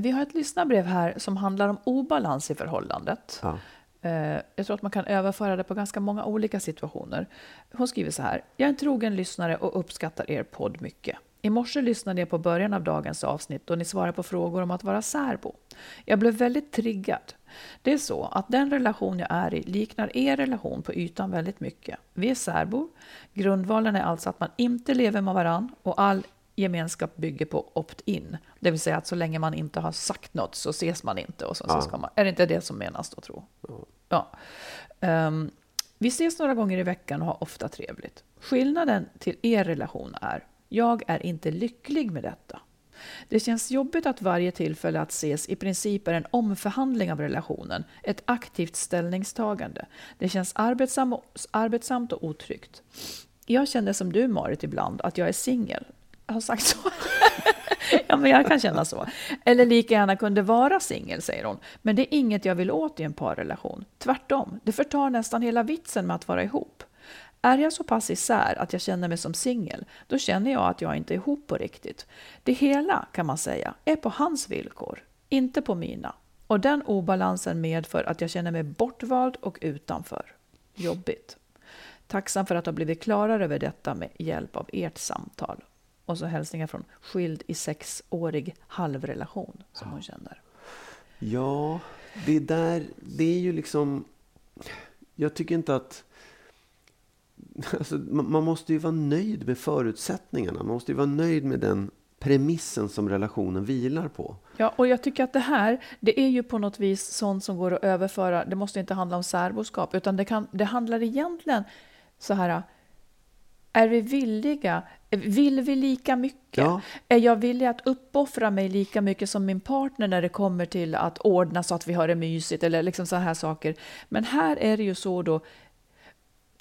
[SPEAKER 2] Vi har ett lyssnarbrev här som handlar om obalans i förhållandet.
[SPEAKER 3] Ja.
[SPEAKER 2] Eh, Jag tror att man kan överföra det på ganska många olika situationer. Hon skriver så här. Jag är en trogen lyssnare och uppskattar er podd mycket. I morse lyssnade jag på början av dagens avsnitt då ni svarar på frågor om att vara särbo. Jag blev väldigt triggad. Det är så att den relation jag är i liknar er relation på ytan väldigt mycket. Vi är särbor. Grundvalen är alltså att man inte lever med varann och all gemenskap bygger på opt-in. Det vill säga att så länge man inte har sagt något så ses man inte. Och så, så ska man, är det inte det som menas då, tro? Ja. Ehm, vi ses några gånger i veckan och har ofta trevligt. Skillnaden till er relation är, jag är inte lycklig med detta. Det känns jobbigt att varje tillfälle att ses i princip är en omförhandling av relationen, ett aktivt ställningstagande. Det känns arbetsam, arbetsamt och otryggt. Jag känner som du Marit ibland, att jag är singel. Jag har sagt så. ja, men jag kan känna så. Eller lika gärna kunde vara singel, säger hon. Men det är inget jag vill åt i en parrelation. Tvärtom, det förtar nästan hela vitsen med att vara ihop. Är jag så pass isär att jag känner mig som singel, då känner jag att jag inte är ihop på riktigt. Det hela, kan man säga, är på hans villkor, inte på mina. Och den obalansen medför att jag känner mig bortvald och utanför. Jobbigt. Tacksam för att ha blivit klarare över detta med hjälp av ert samtal. Och så hälsningar från skild i sexårig halvrelation som hon känner.
[SPEAKER 3] Ja, det där, det är ju liksom... Jag tycker inte att... Alltså, man, man måste ju vara nöjd med förutsättningarna. Man måste ju vara nöjd med den premissen som relationen vilar på.
[SPEAKER 2] Ja, och jag tycker att det här, det är ju på något vis sånt som går att överföra. Det måste inte handla om särboskap, utan det, kan, det handlar egentligen så här. Är vi villiga? Vill vi lika mycket?
[SPEAKER 3] Ja.
[SPEAKER 2] Är jag villig att uppoffra mig lika mycket som min partner när det kommer till att ordna så att vi har det mysigt eller liksom så här saker. Men här är det ju så då.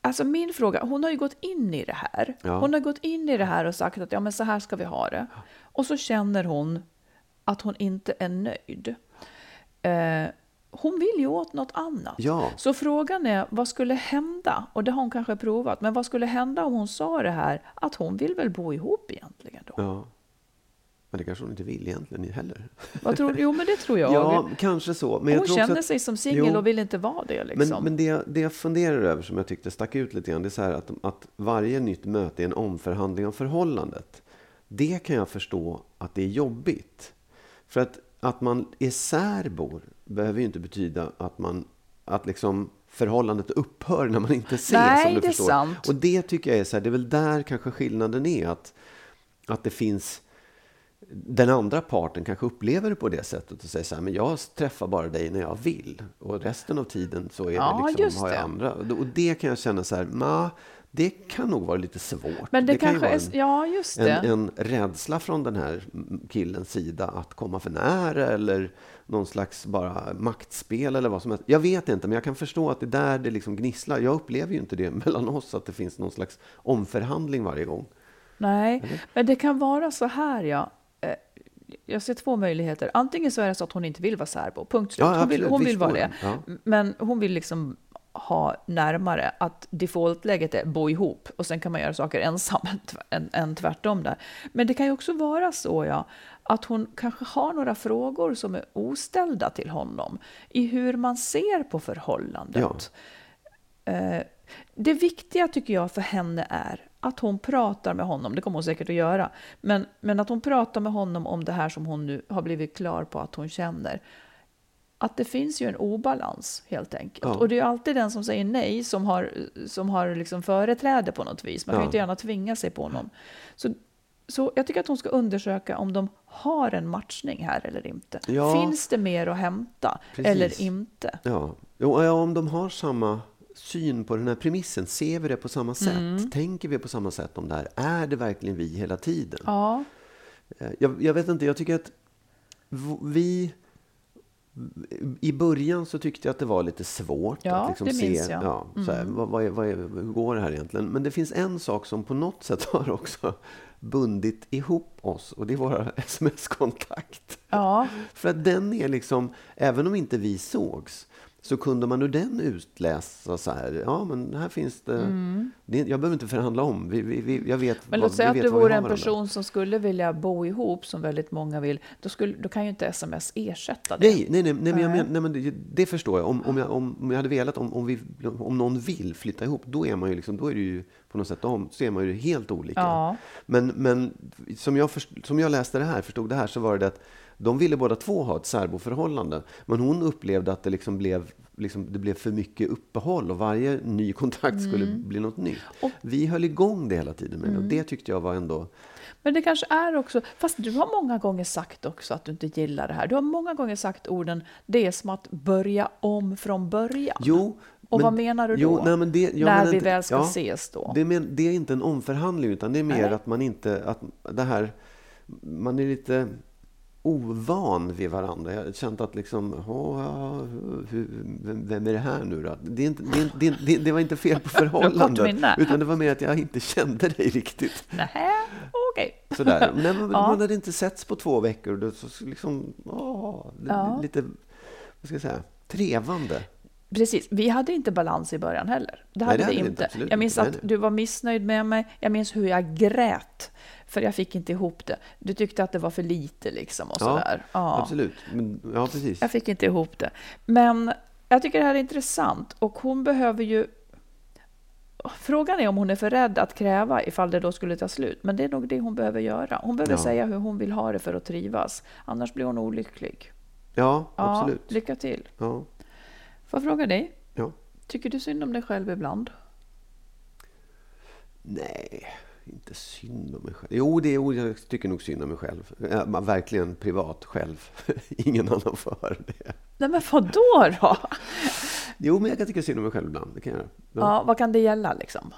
[SPEAKER 2] Alltså min fråga, hon har ju gått in i det här.
[SPEAKER 3] Ja.
[SPEAKER 2] Hon har gått in i det här och sagt att ja, men så här ska vi ha det. Och så känner hon att hon inte är nöjd. Eh, hon vill ju åt något annat.
[SPEAKER 3] Ja.
[SPEAKER 2] Så frågan är, vad skulle hända? Och det har hon kanske provat. Men vad skulle hända om hon sa det här, att hon vill väl bo ihop egentligen då?
[SPEAKER 3] Ja. Men det kanske hon inte vill egentligen heller.
[SPEAKER 2] Vad tror du? Jo, men det tror jag.
[SPEAKER 3] Ja, kanske så. Men
[SPEAKER 2] hon känner
[SPEAKER 3] att-
[SPEAKER 2] sig som singel och vill inte vara det.
[SPEAKER 3] Men,
[SPEAKER 2] Liksom.
[SPEAKER 3] men det, jag- det jag funderar över som jag tyckte stack ut lite grann, det är så här att, att varje nytt möte är en omförhandling av förhållandet. Det kan jag förstå att det är jobbigt. För att, att man är särbor behöver ju inte betyda att man att liksom förhållandet upphör när man inte ses.
[SPEAKER 2] Nej,
[SPEAKER 3] om du
[SPEAKER 2] det är
[SPEAKER 3] förstår.
[SPEAKER 2] sant.
[SPEAKER 3] Och det tycker jag är så här, det är väl där kanske skillnaden är. Att, att det finns den andra parten kanske upplever det på det sättet och säger så här, men jag träffar bara dig när jag vill och resten av tiden så är
[SPEAKER 2] Ja,
[SPEAKER 3] det
[SPEAKER 2] just
[SPEAKER 3] liksom, har jag
[SPEAKER 2] det.
[SPEAKER 3] andra. Och det kan jag känna så här, ma, det kan nog vara lite svårt.
[SPEAKER 2] Men det,
[SPEAKER 3] kan ju
[SPEAKER 2] kanske
[SPEAKER 3] vara
[SPEAKER 2] är... Ja, just det.
[SPEAKER 3] en, en rädsla från den här killens sida att komma för nära eller någon slags bara maktspel eller vad som helst. Jag vet inte, men jag kan förstå att det är där det liksom gnisslar. Jag upplever ju inte det mellan oss, att det finns någon slags omförhandling varje gång.
[SPEAKER 2] Nej, men det kan vara så här, ja. Eh, Jag ser två möjligheter. Antingen så är det så att hon inte vill vara särbo, punkt slut.
[SPEAKER 3] Ja,
[SPEAKER 2] hon vill, hon vill vara det.
[SPEAKER 3] Ja.
[SPEAKER 2] Men hon vill liksom ha närmare att defaultläget är bo ihop och sen kan man göra saker ensam än, än tvärtom där. Men det kan ju också vara så, ja, att hon kanske har några frågor som är oställda till honom i hur man ser på förhållandet. Eh, Det viktiga tycker jag för henne är att hon pratar med honom, det kommer hon säkert att göra, men, men att hon pratar med honom om det här som hon nu har blivit klar på att hon känner. Att det finns ju en obalans helt enkelt.
[SPEAKER 3] Ja.
[SPEAKER 2] Och det är ju alltid den som säger nej som har, som har liksom företräde på något vis. Man kan ju
[SPEAKER 3] Ja.
[SPEAKER 2] inte gärna tvinga sig på någon. Så, så jag tycker att hon ska undersöka om de har en matchning här eller inte.
[SPEAKER 3] Ja.
[SPEAKER 2] Finns det mer att hämta
[SPEAKER 3] Precis.
[SPEAKER 2] eller inte?
[SPEAKER 3] Ja. Ja, om de har samma syn på den här premissen, ser vi det på samma sätt?
[SPEAKER 2] Mm.
[SPEAKER 3] Tänker vi på samma sätt om det här? Är det verkligen vi hela tiden?
[SPEAKER 2] Ja.
[SPEAKER 3] Eh, Jag, jag vet inte, jag tycker att vi... I början så tyckte jag att det var lite svårt
[SPEAKER 2] Ja,
[SPEAKER 3] att liksom se.
[SPEAKER 2] Mm.
[SPEAKER 3] Ja, så här, vad, vad är, vad är, hur går det här egentligen. Men det finns en sak som på något sätt har också bundit ihop oss och det är vår sms-kontakt.
[SPEAKER 2] Ja.
[SPEAKER 3] För att den är liksom, även om inte vi sågs, så kunde man ur den utläsa så här, ja men här finns det, det jag behöver inte förhandla om, vi, vi, vi, jag vet
[SPEAKER 2] Mm. Men låt säga att du vore en
[SPEAKER 3] varandra.
[SPEAKER 2] person som skulle vilja bo ihop, som väldigt många vill, då, skulle, då kan ju inte sms ersätta det.
[SPEAKER 3] Nej, nej, nej, nej, men jag men, nej men det, det förstår jag. Om, om jag. om jag hade velat, om, om, vi, om någon vill flytta ihop, då är man ju liksom, då är det ju på något sätt, om, så är man ju helt olika.
[SPEAKER 2] Ja.
[SPEAKER 3] Men, men som, jag först, som jag läste det här, förstod det här, så var det att de ville båda två ha ett särboförhållande. Men hon upplevde att det liksom blev, liksom, det blev för mycket uppehåll och varje ny kontakt skulle
[SPEAKER 2] Mm.
[SPEAKER 3] bli något nytt. Vi höll igång det hela tiden med det och det tyckte jag var ändå...
[SPEAKER 2] Men det kanske är också, fast du har många gånger sagt också att du inte gillar det här. Du har många gånger sagt orden, det är som att börja om från början.
[SPEAKER 3] Jo,
[SPEAKER 2] Och
[SPEAKER 3] men-
[SPEAKER 2] vad menar du då?
[SPEAKER 3] Jo, nej, men det,
[SPEAKER 2] När vi
[SPEAKER 3] inte-
[SPEAKER 2] väl ska ses då?
[SPEAKER 3] Det är, men, det är inte en omförhandling, utan det är mer
[SPEAKER 2] Nej.
[SPEAKER 3] att man inte... Att det här, man är lite ovan vid varandra. Jag känt att liksom, hur, vem, vem är det här nu då? Det, inte, det, inte- det, det, det var inte fel på förhållandet, utan det var mer att jag inte kände dig riktigt.
[SPEAKER 2] Nej, okej.
[SPEAKER 3] Sådär. Nej, men,
[SPEAKER 2] Ja.
[SPEAKER 3] Man hade inte setts på två veckor. Då, så liksom, åh,
[SPEAKER 2] Ja.
[SPEAKER 3] lite, vad ska jag säga, trevande.
[SPEAKER 2] Precis, vi hade inte balans i början heller. Det
[SPEAKER 3] Nej,
[SPEAKER 2] hade
[SPEAKER 3] det hade
[SPEAKER 2] vi inte.
[SPEAKER 3] inte,
[SPEAKER 2] jag minns att
[SPEAKER 3] Nej, nej.
[SPEAKER 2] du var missnöjd med mig. Jag minns hur jag grät, för jag fick inte ihop det. Du tyckte att det var för lite liksom och sådär. Ja.
[SPEAKER 3] absolut. Men, ja, precis.
[SPEAKER 2] Jag fick inte ihop det. Men jag tycker det här är intressant och hon behöver ju Frågan är om hon är för rädd att kräva ifall det då skulle ta slut. Men det är nog det hon behöver göra. Hon behöver
[SPEAKER 3] Ja.
[SPEAKER 2] säga hur hon vill ha det för att trivas. Annars blir hon olycklig.
[SPEAKER 3] Ja,
[SPEAKER 2] Ja,
[SPEAKER 3] absolut.
[SPEAKER 2] lycka till.
[SPEAKER 3] Ja,
[SPEAKER 2] Får jag fråga dig?
[SPEAKER 3] ja.
[SPEAKER 2] Tycker du synd om dig själv ibland?
[SPEAKER 3] Nej, inte synd om mig själv. Jo, det är, jag tycker nog synd om mig själv. Ja, men verkligen privat själv. Ingen annan höra det.
[SPEAKER 2] Nej, men vad då? då?
[SPEAKER 3] Jo, men jag kan tycka synd om mig själv ibland. Det kan jag. Ja.
[SPEAKER 2] Ja, vad kan det gälla liksom?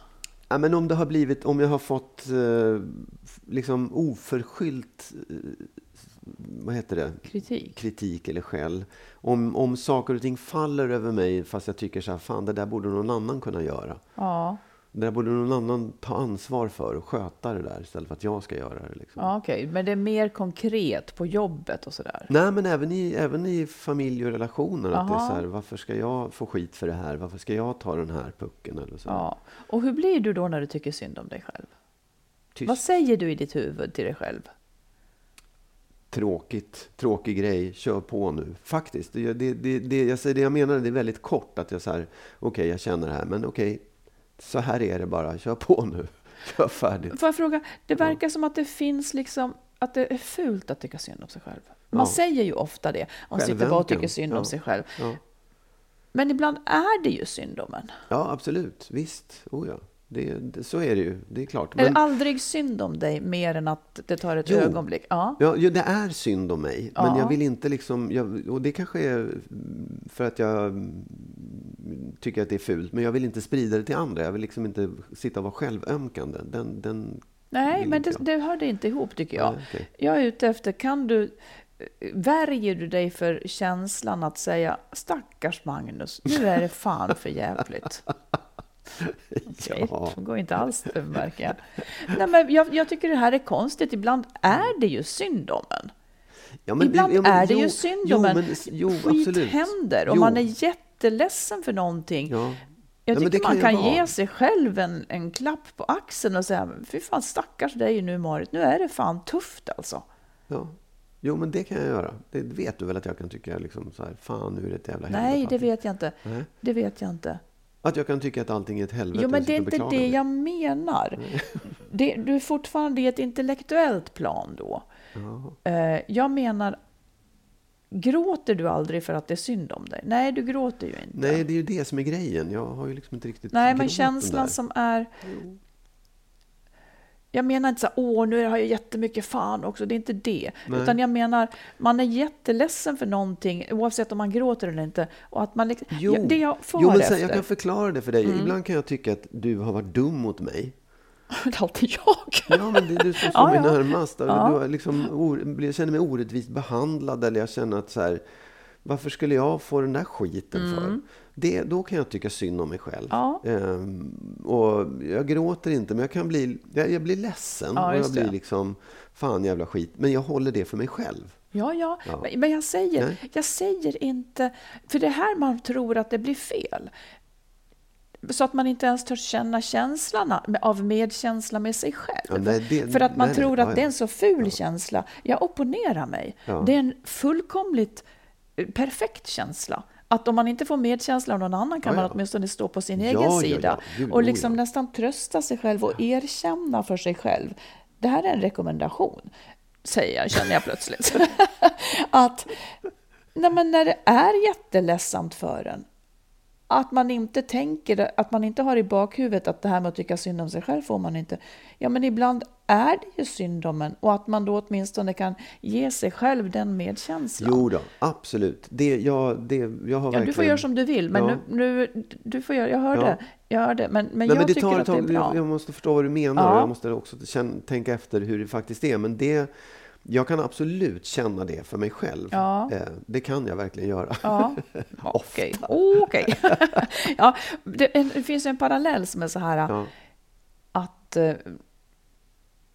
[SPEAKER 3] Ja, men om det har blivit, om jag har fått eh, liksom oförskyllt, eh, vad heter det?
[SPEAKER 2] Kritik?
[SPEAKER 3] Kritik eller skäll. Om, om saker och ting faller över mig fast jag tycker så här, fan det där borde någon annan kunna göra.
[SPEAKER 2] Ja,
[SPEAKER 3] Det där borde någon annan ta ansvar för och sköta det där istället för att jag ska göra det. Liksom.
[SPEAKER 2] ja okej. Men det är mer konkret på jobbet och sådär?
[SPEAKER 3] Nej, men även i, även i familj och relationer. Att det är så här, varför ska jag få skit för det här? Varför ska jag ta den här pucken? Eller så.
[SPEAKER 2] Ja. Och hur blir du då när du tycker synd om dig själv?
[SPEAKER 3] Tyst.
[SPEAKER 2] Vad säger du i ditt huvud till dig själv?
[SPEAKER 3] Tråkigt, tråkig grej, kör på nu. Faktiskt, det, det, det, jag säger det jag menar, det är väldigt kort. Att jag så här, okej, jag känner det här, men okej, så här är det bara, kör på nu. Kör färdigt.
[SPEAKER 2] Får jag fråga, det verkar som att det finns liksom att det är fult att tycka synd om sig själv. Man
[SPEAKER 3] Ja.
[SPEAKER 2] säger ju ofta det. Man sitter bara och tycker synd om
[SPEAKER 3] Ja.
[SPEAKER 2] sig själv.
[SPEAKER 3] Ja.
[SPEAKER 2] Men ibland är det ju synd om en.
[SPEAKER 3] ja, absolut, visst, oh ja. Det, det, så är det ju, det är klart.
[SPEAKER 2] Är det aldrig synd om dig mer än att det tar ett
[SPEAKER 3] Jo.
[SPEAKER 2] ögonblick? Ja.
[SPEAKER 3] Ja, det är synd om mig. Men
[SPEAKER 2] Ja.
[SPEAKER 3] jag vill inte liksom... Jag, och det kanske är för att jag tycker att det är fult. Men jag vill inte sprida det till andra. Jag vill liksom inte sitta och vara självömkande. Den, den
[SPEAKER 2] Nej, men det, det hör det inte ihop tycker jag.
[SPEAKER 3] Nej, okej.
[SPEAKER 2] Jag är ute efter, kan du... Värjer du dig för känslan att säga stackars Magnus, nu är det fan för jävligt.
[SPEAKER 3] Ja.
[SPEAKER 2] det går inte alls det märker jag. Nej, men jag, jag tycker det här är konstigt. Ibland är det ju synd om en.
[SPEAKER 3] Ja, men
[SPEAKER 2] Ibland
[SPEAKER 3] ja, men
[SPEAKER 2] är det
[SPEAKER 3] jo,
[SPEAKER 2] ju synd om en. Skit
[SPEAKER 3] absolut.
[SPEAKER 2] händer och
[SPEAKER 3] Jo.
[SPEAKER 2] man är jätteledsen för någonting.
[SPEAKER 3] Ja.
[SPEAKER 2] Jag
[SPEAKER 3] Ja,
[SPEAKER 2] tycker
[SPEAKER 3] det
[SPEAKER 2] man
[SPEAKER 3] kan
[SPEAKER 2] ge sig själv en, en klapp på axeln och säga fy fan stackars dig nu Marit, nu är det fan tufft alltså.
[SPEAKER 3] Ja. Jo, men det kan jag göra. Det vet du väl att jag kan tycka liksom så här, fan nu är det ett jävla helvete.
[SPEAKER 2] Nej, det vet jag inte.
[SPEAKER 3] Nej.
[SPEAKER 2] Det vet jag inte.
[SPEAKER 3] Att jag kan tycka att allting är ett helvete.
[SPEAKER 2] Jo, men det är inte det
[SPEAKER 3] mig.
[SPEAKER 2] jag menar. Det, du är fortfarande i ett intellektuellt plan då. Eh, Jag menar, gråter du aldrig för att det är synd om dig? Nej, du gråter ju inte.
[SPEAKER 3] Nej, det är ju det som är grejen. Jag har ju liksom inte riktigt
[SPEAKER 2] Nej, men känslan som är... Jag menar inte så här, åh, nu har jag jättemycket fan också. Det är inte det.
[SPEAKER 3] Nej.
[SPEAKER 2] Utan jag menar, man är jätteledsen för någonting, oavsett om man gråter eller inte. Och att man liksom,
[SPEAKER 3] Jo,
[SPEAKER 2] ja, det jag far
[SPEAKER 3] jo men
[SPEAKER 2] efter.
[SPEAKER 3] sen, jag kan förklara det för dig.
[SPEAKER 2] Mm.
[SPEAKER 3] Ibland kan jag tycka att du har varit dum mot mig.
[SPEAKER 2] Det är alltid jag.
[SPEAKER 3] Ja, men det är du som står
[SPEAKER 2] Ja,
[SPEAKER 3] mig
[SPEAKER 2] ja.
[SPEAKER 3] närmast.
[SPEAKER 2] Ja.
[SPEAKER 3] Du liksom, jag känner mig orättvist behandlad eller jag känner att så här, varför skulle jag få den där skiten för? Det, då kan jag tycka synd om mig själv.
[SPEAKER 2] Mm. Ja.
[SPEAKER 3] Ehm, och jag gråter inte, men jag kan bli, jag, jag blir ledsen.
[SPEAKER 2] Ja,
[SPEAKER 3] och jag blir
[SPEAKER 2] det.
[SPEAKER 3] liksom, fan jävla skit. Men jag håller det för mig själv.
[SPEAKER 2] Ja, ja,
[SPEAKER 3] Ja.
[SPEAKER 2] Men, jag säger,
[SPEAKER 3] Nej.
[SPEAKER 2] jag säger inte, för det är här man tror att det blir fel. Så att man inte ens törs känna känslan av medkänsla med sig själv.
[SPEAKER 3] Ja, nej, det-
[SPEAKER 2] för att man
[SPEAKER 3] nej,
[SPEAKER 2] tror att
[SPEAKER 3] ja,
[SPEAKER 2] det är en så ful känsla. Jag opponerar mig. Det är en fullkomligt perfekt känsla. Att om man inte får medkänsla av någon annan kan
[SPEAKER 3] Ja,
[SPEAKER 2] man åtminstone stå på sin
[SPEAKER 3] Ja,
[SPEAKER 2] egen
[SPEAKER 3] ja,
[SPEAKER 2] sida.
[SPEAKER 3] Gud,
[SPEAKER 2] och liksom nästan trösta sig själv och erkänna för sig själv. Det här är en rekommendation, säger jag, känner jag plötsligt. att nej men när det är jätteledsamt för en, att man inte tänker, det- att man inte har i bakhuvudet att det här med att tycka synd om sig själv får man inte. Ja, men ibland är det ju synd om en och att man då åtminstone kan ge sig själv den medkänslan.
[SPEAKER 3] Jo då, absolut. Det, jag, det, jag har
[SPEAKER 2] Ja,
[SPEAKER 3] verkligen...
[SPEAKER 2] du får göra som du vill, men
[SPEAKER 3] Ja.
[SPEAKER 2] nu, nu, du får göra, jag hörde, jag hörde, men, men
[SPEAKER 3] Nej,
[SPEAKER 2] jag
[SPEAKER 3] men det
[SPEAKER 2] tycker
[SPEAKER 3] tar
[SPEAKER 2] att det är bra.
[SPEAKER 3] Jag, jag måste förstå vad du menar
[SPEAKER 2] Ja.
[SPEAKER 3] och jag måste också tänka efter hur det faktiskt är. Men det, jag kan absolut känna det för mig själv.
[SPEAKER 2] Ja.
[SPEAKER 3] Eh, det kan jag verkligen göra.
[SPEAKER 2] Ja, okej. Okej. ja, det, det finns ju en parallell som är så här
[SPEAKER 3] Ja.
[SPEAKER 2] att eh,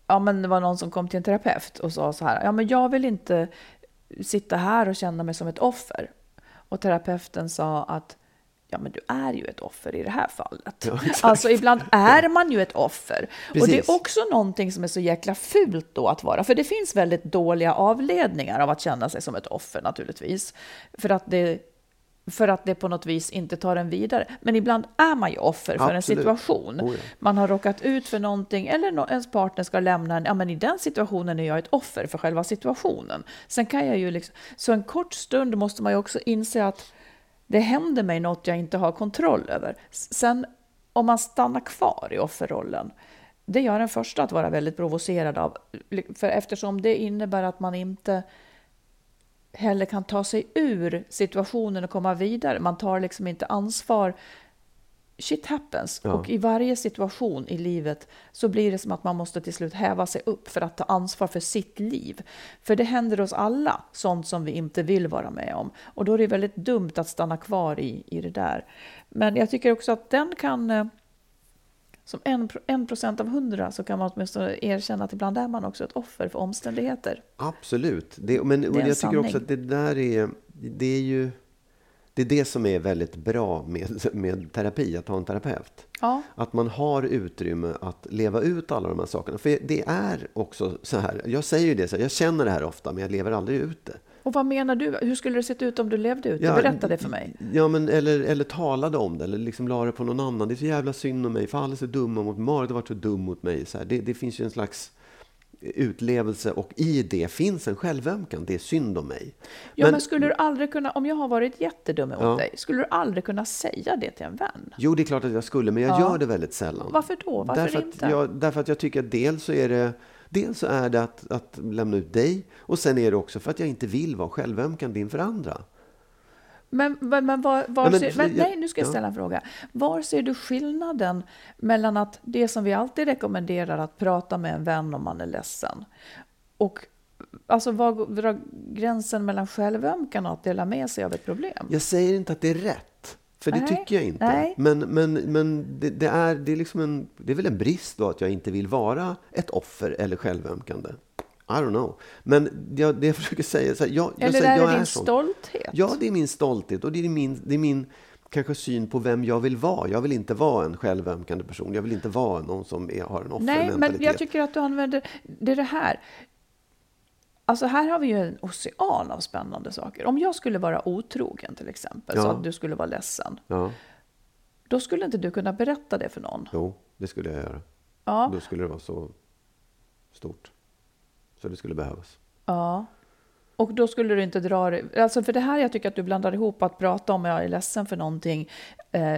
[SPEAKER 2] ja, men det var någon som kom till en terapeut och sa så här, ja men jag vill inte sitta här och känna mig som ett offer. Och terapeuten sa att ja men du är ju ett offer i det här fallet.
[SPEAKER 3] Ja,
[SPEAKER 2] alltså ibland är man ju ett offer. Och det
[SPEAKER 3] Precis.
[SPEAKER 2] är också någonting som är så jäkla fult då att vara. För det finns väldigt dåliga avledningar av att känna sig som ett offer naturligtvis. För att det för att det på något vis inte tar en vidare. Men ibland är man ju offer för en
[SPEAKER 3] Absolut.
[SPEAKER 2] situation.
[SPEAKER 3] Oh ja.
[SPEAKER 2] Man har råkat ut för någonting eller ens partner ska lämna en. Ja, men i den situationen är jag ett offer för själva situationen. Sen kan jag ju liksom, så en kort stund måste man ju också inse att det händer mig något jag inte har kontroll över. Sen om man stannar kvar i offerrollen, det gör den första att vara väldigt provocerad av. För eftersom det innebär att man inte heller kan ta sig ur situationen och komma vidare. Man tar liksom inte ansvar. Shit happens.
[SPEAKER 3] Ja.
[SPEAKER 2] Och i varje situation i livet så blir det som att man måste till slut häva sig upp för att ta ansvar för sitt liv. För det händer oss alla, sånt som vi inte vill vara med om. Och då är det väldigt dumt att stanna kvar i, i det där. Men jag tycker också att den kan... eh, Som en, en procent av hundra så kan man åtminstone erkänna att ibland är man också ett offer för omständigheter.
[SPEAKER 3] Absolut. Det, men, och
[SPEAKER 2] Det
[SPEAKER 3] jag tycker också
[SPEAKER 2] sanning.
[SPEAKER 3] att det där är... Det är ju... Det är det som är väldigt bra med, med terapi, att ha en terapeut.
[SPEAKER 2] Ja.
[SPEAKER 3] Att man har utrymme att leva ut alla de här sakerna. För det är också så här, jag säger ju det, så här, jag känner det här ofta, men jag lever aldrig ut det.
[SPEAKER 2] Och vad menar du? Hur skulle det sett ut om du levde ut?
[SPEAKER 3] Ja,
[SPEAKER 2] Berätta det för mig.
[SPEAKER 3] Ja, men, eller, eller talade om det, eller liksom la det på någon annan. Det är så jävla synd om mig, för alla är så dumma mot mig. Marit har varit så dum mot mig. Så här. Det, det finns ju en slags utlevelse och i det finns en självömkan. Det är synd om mig.
[SPEAKER 2] Ja, men, skulle du aldrig kunna, om jag har varit jättedum mot
[SPEAKER 3] Ja.
[SPEAKER 2] dig, skulle du aldrig kunna säga det till en vän?
[SPEAKER 3] Jo, det är klart att jag skulle, men jag
[SPEAKER 2] Ja.
[SPEAKER 3] gör det väldigt sällan.
[SPEAKER 2] Varför då? Varför
[SPEAKER 3] därför
[SPEAKER 2] inte?
[SPEAKER 3] Att jag, därför att jag tycker att dels så är det Dels så är det att, att lämna ut dig och sen är det också för att jag inte vill vara självömkande inför andra.
[SPEAKER 2] Men, men, men, var, var
[SPEAKER 3] men-
[SPEAKER 2] ser, men, nej, nu ska jag
[SPEAKER 3] ja.
[SPEAKER 2] ställa en fråga. Var ser du skillnaden mellan att det som vi alltid rekommenderar, att prata med en vän om man är ledsen, och alltså var drar gränsen mellan självömkan och att dela med sig av ett problem?
[SPEAKER 3] Jag säger inte att det är rätt, för det
[SPEAKER 2] Nej,
[SPEAKER 3] tycker jag inte.
[SPEAKER 2] nej.
[SPEAKER 3] Men, men, men det, det, är, det, är liksom en, det är väl en brist då att jag inte vill vara ett offer eller självömkande. I don't know. Men jag, det jag försöker säga, så här, jag, jag,
[SPEAKER 2] Eller
[SPEAKER 3] säger,
[SPEAKER 2] är
[SPEAKER 3] jag
[SPEAKER 2] det din stolthet?
[SPEAKER 3] Ja, det är min stolthet och det är min, det är min kanske syn på vem jag vill vara. Jag vill inte vara en självömkande person. Jag vill inte vara någon som är, har en
[SPEAKER 2] Nej,
[SPEAKER 3] offermentalitet.
[SPEAKER 2] men jag tycker att du använder... Det är det här. Alltså här har vi ju en ocean av spännande saker. Om jag skulle vara otrogen till exempel, så
[SPEAKER 3] Ja.
[SPEAKER 2] att du skulle vara ledsen.
[SPEAKER 3] Ja,
[SPEAKER 2] Då skulle inte du kunna berätta det för någon.
[SPEAKER 3] jo, det skulle jag göra.
[SPEAKER 2] Ja,
[SPEAKER 3] Då skulle det vara så stort. Så det skulle behövas.
[SPEAKER 2] ja. Och då skulle du inte dra det... Alltså för det här jag tycker att du blandar ihop att prata om jag är ledsen för någonting. Eh,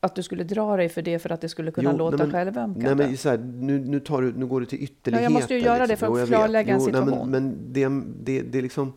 [SPEAKER 2] att du skulle dra dig för det för att det skulle kunna
[SPEAKER 3] Jo,
[SPEAKER 2] låta
[SPEAKER 3] nej, men-
[SPEAKER 2] självömkande.
[SPEAKER 3] Nej, men så här, nu, nu, tar du, nu går du till ytterligheter.
[SPEAKER 2] måste ju göra det för att
[SPEAKER 3] jag vet.
[SPEAKER 2] klarlägga en
[SPEAKER 3] Jo, nej,
[SPEAKER 2] situation.
[SPEAKER 3] men men det, det, det, är liksom,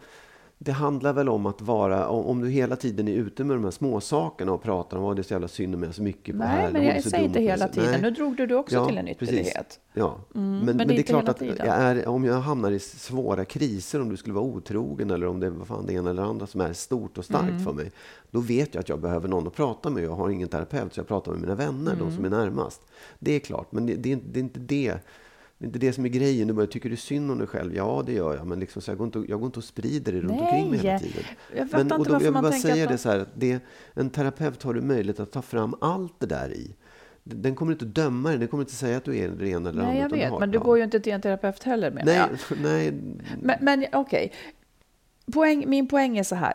[SPEAKER 3] det handlar väl om att vara, om, du hela tiden är ute med de här små sakerna och pratar om att det är så jävla synd om mig, så mycket på
[SPEAKER 2] Nej,
[SPEAKER 3] här.
[SPEAKER 2] men jag säger inte hela tiden.
[SPEAKER 3] nej.
[SPEAKER 2] Nu drog du det också till en ytterlighet.
[SPEAKER 3] Ja,
[SPEAKER 2] Mm,
[SPEAKER 3] men,
[SPEAKER 2] men
[SPEAKER 3] men,
[SPEAKER 2] det är
[SPEAKER 3] klart att jag är, om jag hamnar i svåra kriser, om du skulle vara otrogen eller om det är vad fan det ena eller andra som är stort och starkt
[SPEAKER 2] Mm.
[SPEAKER 3] för mig, då vet jag att jag behöver någon att prata med. Jag har ingen terapeut, så jag pratar med mina vänner, de som
[SPEAKER 2] Mm.
[SPEAKER 3] är närmast. Det är klart, men det, det, det är inte det. Det är inte det som är grejen. Du bara, tycker du synd om dig själv? Ja, det gör jag. Men liksom, så jag, går inte, jag går inte och sprider det runt omkring mig hela
[SPEAKER 2] Nej,
[SPEAKER 3] tiden.
[SPEAKER 2] jag
[SPEAKER 3] Men, och då, jag vill
[SPEAKER 2] man
[SPEAKER 3] bara säga
[SPEAKER 2] att
[SPEAKER 3] det
[SPEAKER 2] de-
[SPEAKER 3] så här, att det, en terapeut har du möjlighet att ta fram allt det där i. Den kommer inte att döma dig, den kommer inte att säga att du är det ena eller
[SPEAKER 2] Nej, jag vet.
[SPEAKER 3] har-
[SPEAKER 2] Men du
[SPEAKER 3] ja.
[SPEAKER 2] går ju inte till en terapeut heller menar
[SPEAKER 3] Nej,
[SPEAKER 2] jag.
[SPEAKER 3] nej,
[SPEAKER 2] Men, men okej. Poäng, min poäng är så här.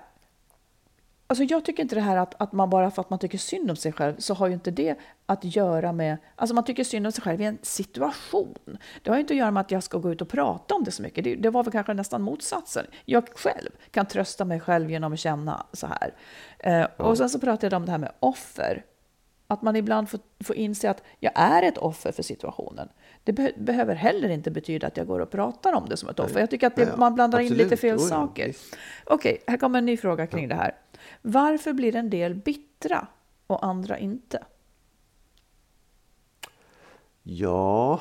[SPEAKER 2] Alltså jag tycker inte det här att, att man bara för att man tycker synd om sig själv så har ju inte det att göra med... Alltså man tycker synd om sig själv i en situation. Det har ju inte att göra med att jag ska gå ut och prata om det så mycket. Det, det var väl kanske nästan motsatsen. Jag själv kan trösta mig själv genom att känna så här. Eh, Och sen så pratade jag om det här med offer. Att man ibland får, får inse att jag är ett offer för situationen. Det be behöver heller inte betyda att jag går och pratar om det som ett offer. Jag tycker att det,
[SPEAKER 3] Ja,
[SPEAKER 2] man blandar in
[SPEAKER 3] Absolut.
[SPEAKER 2] lite fel
[SPEAKER 3] Jo, ja,
[SPEAKER 2] saker.
[SPEAKER 3] visst.
[SPEAKER 2] Okej, här kommer en ny fråga kring det här. Varför blir en del bittra och andra inte?
[SPEAKER 3] ja.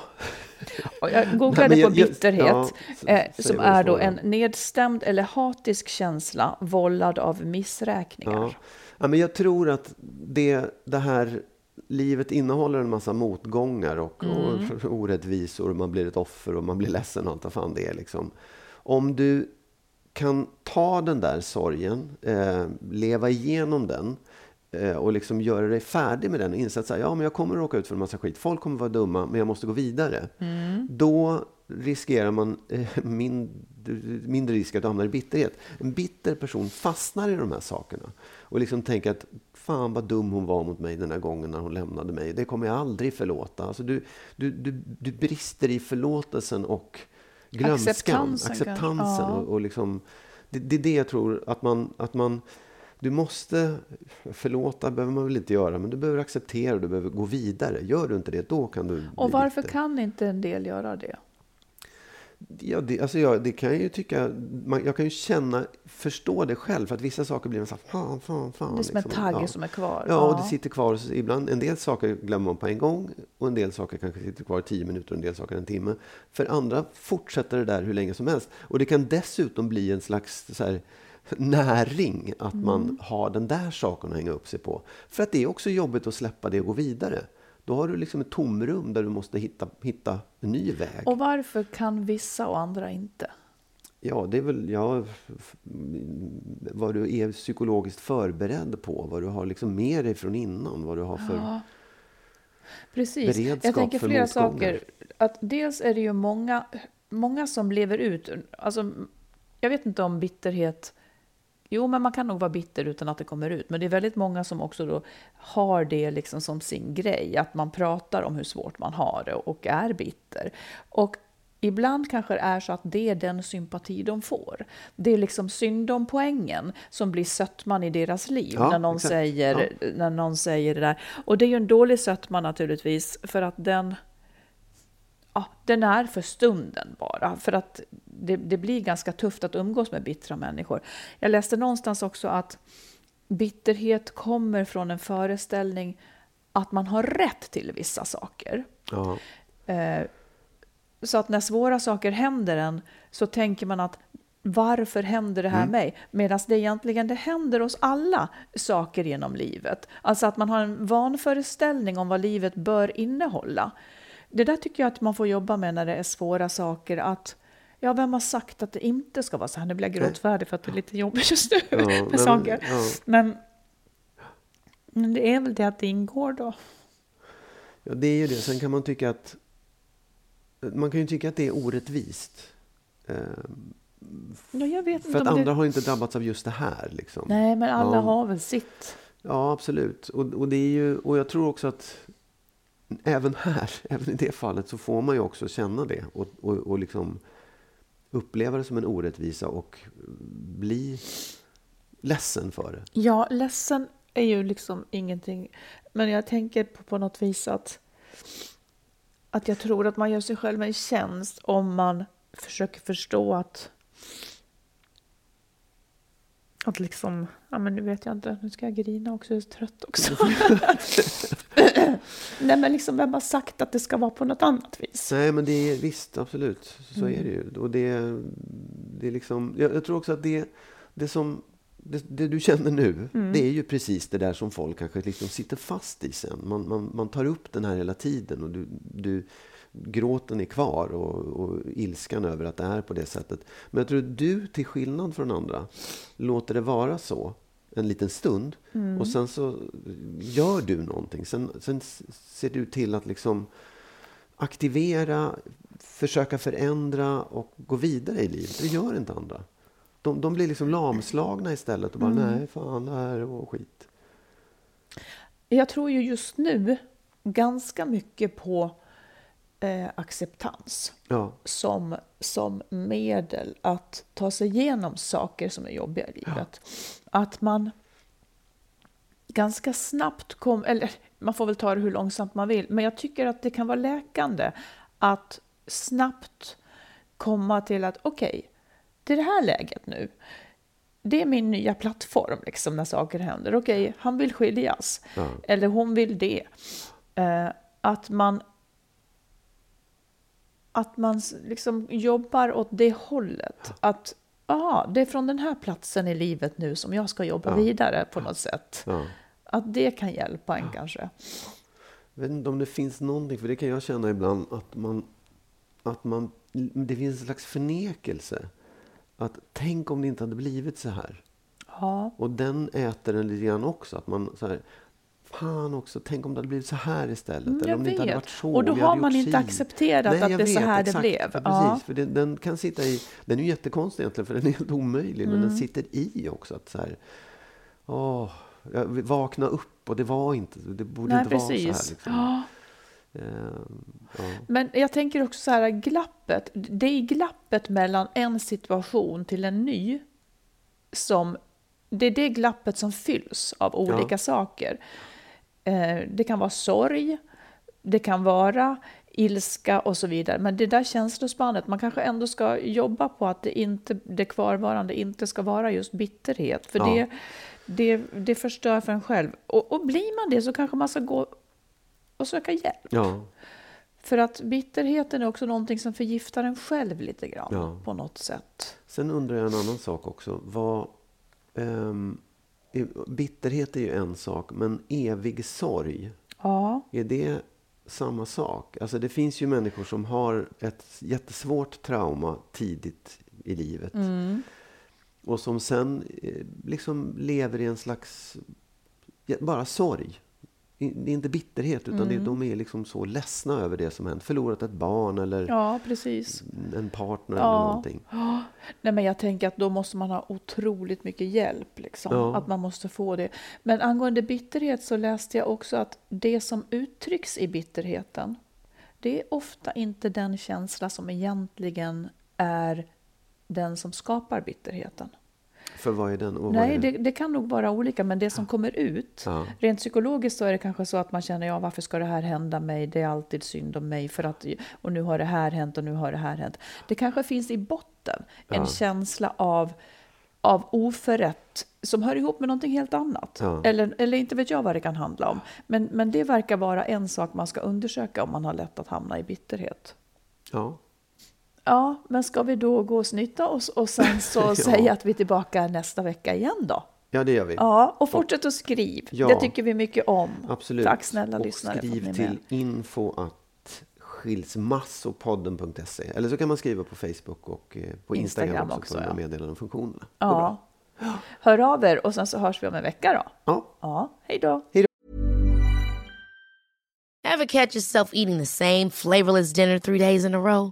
[SPEAKER 2] Och jag googlade
[SPEAKER 3] Nej, jag-
[SPEAKER 2] på
[SPEAKER 3] jag-
[SPEAKER 2] bitterhet,
[SPEAKER 3] ja,
[SPEAKER 2] eh, som är då en nedstämd eller hatisk känsla vållad av missräkningar.
[SPEAKER 3] Ja. ja, men jag tror att det, det här livet innehåller en massa motgångar och, och orättvisor. Man blir ett offer och man blir ledsen och allt vad fan det är. Liksom. Om du kan ta den där sorgen, eh, leva igenom den eh, och liksom göra dig färdig med den och inse att så här, ja, men jag kommer att råka ut för en massa skit. Folk kommer att vara dumma, men jag måste gå vidare. Då riskerar man eh, mindre, mindre risk att hamna i bitterhet. En bitter person fastnar i de här sakerna och liksom tänker att fan vad dum hon var mot mig den här gången när hon lämnade mig. Det kommer jag aldrig förlåta. Alltså du, du, du, du brister i förlåtelsen och glömskan,
[SPEAKER 2] Acceptansen,
[SPEAKER 3] acceptansen.
[SPEAKER 2] Ja.
[SPEAKER 3] och, och liksom, det, det är det jag tror att man, att man du måste förlåta, behöver man väl inte göra, men du behöver acceptera och du behöver gå vidare. Gör du inte det, då kan du
[SPEAKER 2] Och varför
[SPEAKER 3] bitter.
[SPEAKER 2] kan inte en del göra det?
[SPEAKER 3] Ja, det, alltså jag, det kan jag ju tycka, man, jag kan ju känna, förstå det själv, för att vissa saker blir man så här, fan, fan, fan.
[SPEAKER 2] Det är som en
[SPEAKER 3] liksom.
[SPEAKER 2] tagge
[SPEAKER 3] ja.
[SPEAKER 2] som är kvar.
[SPEAKER 3] Ja, och det sitter kvar. Så Ibland, en del saker glömmer man på en gång och en del saker kanske sitter kvar i tio minuter och en del saker en timme. För andra fortsätter det där hur länge som helst. Och det kan dessutom bli en slags så här, näring att man har den där saken att hänga upp sig på. För att det är också jobbigt att släppa det och gå vidare. Då har du liksom ett tomrum där du måste hitta, hitta en ny väg.
[SPEAKER 2] Och varför kan vissa och andra inte?
[SPEAKER 3] Ja, det är väl ja, vad du är psykologiskt förberedd på, vad du har liksom med dig från innan, vad du har för...
[SPEAKER 2] Ja, precis.
[SPEAKER 3] beredskap
[SPEAKER 2] Jag tänker flera saker. Att dels är det ju många, många som lever ut, alltså, jag vet inte om bitterhet, jo men man kan nog vara bitter utan att det kommer ut, men det är väldigt många som också då har det liksom som sin grej, att man pratar om hur svårt man har det och är bitter. Och Ibland kanske det är så att det är den sympati de får. Det är liksom syndompoängen som blir sötman i deras liv
[SPEAKER 3] Ja,
[SPEAKER 2] när, någon
[SPEAKER 3] exakt.
[SPEAKER 2] säger, när någon säger det där. Och det är ju en dålig sötma naturligtvis för att den, ja, den är för stunden bara. För att det, det blir ganska tufft att umgås med bittra människor. Jag läste någonstans också att bitterhet kommer från en föreställning att man har rätt till vissa saker.
[SPEAKER 3] Ja,
[SPEAKER 2] Eh, så att när svåra saker händer en så tänker man att varför händer det här mig? Medan det egentligen det händer oss alla saker genom livet. Alltså att man har en vanföreställning om vad livet bör innehålla. Det där tycker jag att man får jobba med när det är svåra saker. Att Ja, vem har sagt att det inte ska vara så här? Nu blir jag gråtfärdig för att det är lite jobbigt just nu
[SPEAKER 3] Ja,
[SPEAKER 2] med
[SPEAKER 3] men-
[SPEAKER 2] saker.
[SPEAKER 3] ja.
[SPEAKER 2] Men, men det är väl det att det ingår då.
[SPEAKER 3] ja, det är ju det. Sen kan man tycka att... Man kan ju tycka att det är orättvist. Eh,
[SPEAKER 2] Ja, jag vet
[SPEAKER 3] för att andra
[SPEAKER 2] det...
[SPEAKER 3] har inte drabbats av just det här. Liksom.
[SPEAKER 2] Nej, men alla
[SPEAKER 3] Ja.
[SPEAKER 2] har väl sitt.
[SPEAKER 3] Ja, absolut. Och, och, det är ju, och jag tror också att även här, även i det fallet, så får man ju också känna det och, och, och liksom uppleva det som en orättvisa och bli ledsen för det.
[SPEAKER 2] Ja, ledsen är ju liksom ingenting. Men jag tänker på, på något vis att, att jag tror att man gör sig själv en tjänst om man försöker förstå att att liksom, ja men nu vet jag inte, nu ska jag grina också, jag är trött också. Nej men liksom, vem har sagt att det ska vara på något annat vis?
[SPEAKER 3] Nej, men det är visst, absolut. Så är det ju. Och det, det är liksom, jag, jag tror också att det, det som det, det du känner nu, det är ju precis det där som folk kanske liksom sitter fast i sen. Man, man, man tar upp den här hela tiden och du, du, gråten är kvar och, och ilskan över att det är på det sättet. Men jag tror att du, till skillnad från andra, låter det vara så en liten stund och sen så gör du någonting. Sen, sen ser du till att liksom aktivera, försöka förändra och gå vidare i livet. Det gör inte andra. De, de blir liksom lamslagna istället och bara nej, fan det här är skit.
[SPEAKER 2] Jag tror ju just nu ganska mycket på eh, acceptans.
[SPEAKER 3] Ja,
[SPEAKER 2] som, som medel att ta sig igenom saker som är jobbiga i livet. Att man ganska snabbt kom, eller man får väl ta det hur långsamt man vill, men jag tycker att det kan vara läkande att snabbt komma till att okej, det är det här läget nu. Det är min nya plattform liksom, när saker händer. Okej, han vill skiljas. Eller hon vill det. Eh, att man att man liksom jobbar åt det hållet. Att aha, det är från den här platsen i livet nu som jag ska jobba vidare på något sätt.
[SPEAKER 3] ja.
[SPEAKER 2] Att det kan hjälpa en kanske.
[SPEAKER 3] Jag vet inte om det finns någonting, för det kan jag känna ibland att man, att man, det finns en slags förnekelse. Att tänk om det inte hade blivit så här.
[SPEAKER 2] Ja,
[SPEAKER 3] Och den äter den lite grann också. Att man så här, fan också, tänk om det hade blivit så här istället.
[SPEAKER 2] Mm,
[SPEAKER 3] eller
[SPEAKER 2] jag
[SPEAKER 3] om det inte hade varit så.
[SPEAKER 2] Och då har man inte
[SPEAKER 3] si.
[SPEAKER 2] accepterat
[SPEAKER 3] Nej,
[SPEAKER 2] att det är så här det
[SPEAKER 3] exakt.
[SPEAKER 2] blev.
[SPEAKER 3] För
[SPEAKER 2] Ja.
[SPEAKER 3] precis, för det, den kan sitta i, den är ju jättekonstig egentligen, för den är helt omöjlig, men
[SPEAKER 2] Mm.
[SPEAKER 3] den sitter i också. Att så här, åh, jag vakna upp och det var inte, det borde
[SPEAKER 2] Nej,
[SPEAKER 3] inte vara så här.
[SPEAKER 2] precis.
[SPEAKER 3] Liksom.
[SPEAKER 2] Ja.
[SPEAKER 3] Ehm, ja.
[SPEAKER 2] Men jag tänker också så här, glappet, det är glappet mellan en situation till en ny som, det är det glappet som fylls av olika
[SPEAKER 3] Ja.
[SPEAKER 2] saker. Eh, det kan vara sorg, det kan vara ilska och så vidare. Men det där känslospannet, man kanske ändå ska jobba på att det, inte, det kvarvarande inte ska vara just bitterhet. För
[SPEAKER 3] Ja.
[SPEAKER 2] det, det, det förstör för en själv. Och, och blir man det så kanske man ska gå och söka hjälp.
[SPEAKER 3] ja.
[SPEAKER 2] För att bitterheten är också någonting som förgiftar en själv lite grann
[SPEAKER 3] Ja.
[SPEAKER 2] på något sätt.
[SPEAKER 3] Sen undrar jag en annan sak också. Vad, ehm, bitterhet är ju en sak, men evig sorg,
[SPEAKER 2] Ja,
[SPEAKER 3] är det samma sak? Alltså det finns ju människor som har ett jättesvårt trauma tidigt i livet. Och som sen eh, liksom lever i en slags, bara sorg. Det är inte bitterhet, utan det, de är liksom så ledsna över det som hänt. Förlorat ett barn eller
[SPEAKER 2] ja
[SPEAKER 3] en partner
[SPEAKER 2] Ja.
[SPEAKER 3] eller någonting.
[SPEAKER 2] Nej, men jag tänker att då måste man ha otroligt mycket hjälp. Liksom.
[SPEAKER 3] Ja.
[SPEAKER 2] Att man måste få det. Men angående bitterhet så läste jag också att det som uttrycks i bitterheten, det är ofta inte den känsla som egentligen är den som skapar bitterheten.
[SPEAKER 3] För vad är den? Och
[SPEAKER 2] Nej,
[SPEAKER 3] är
[SPEAKER 2] det, det kan nog vara olika, men det som kommer ut,
[SPEAKER 3] Ja.
[SPEAKER 2] rent psykologiskt så är det kanske så att man känner, ja varför ska det här hända mig? Det är alltid synd om mig, för att, och nu har det här hänt och nu har det här hänt. Det kanske finns i botten en
[SPEAKER 3] Ja.
[SPEAKER 2] känsla av, av oförrätt som hör ihop med någonting helt annat.
[SPEAKER 3] Ja.
[SPEAKER 2] Eller, eller inte vet jag vad det kan handla om. Men, men det verkar vara en sak man ska undersöka om man har lätt att hamna i bitterhet.
[SPEAKER 3] Ja.
[SPEAKER 2] Ja, men ska vi då gå och snyta oss och sen så
[SPEAKER 3] Ja.
[SPEAKER 2] säga att vi är tillbaka nästa vecka igen då?
[SPEAKER 3] ja, det gör vi.
[SPEAKER 2] Ja, och fortsätt att skriv.
[SPEAKER 3] Ja.
[SPEAKER 2] Det tycker vi mycket om.
[SPEAKER 3] Absolut.
[SPEAKER 2] Tack snälla
[SPEAKER 3] och
[SPEAKER 2] lyssnare att
[SPEAKER 3] skriv till info att skilsmassopodden.se Eller så kan man skriva på Facebook och eh, på Instagram,
[SPEAKER 2] Instagram
[SPEAKER 3] också,
[SPEAKER 2] också,
[SPEAKER 3] på
[SPEAKER 2] ja.
[SPEAKER 3] meddelandefunktionerna.
[SPEAKER 2] Ja. Hör av er och sen så hörs vi om en vecka då.
[SPEAKER 3] Ja.
[SPEAKER 2] Ja, hej då.
[SPEAKER 4] Ever catch yourself eating the same flavorless dinner three days in a row?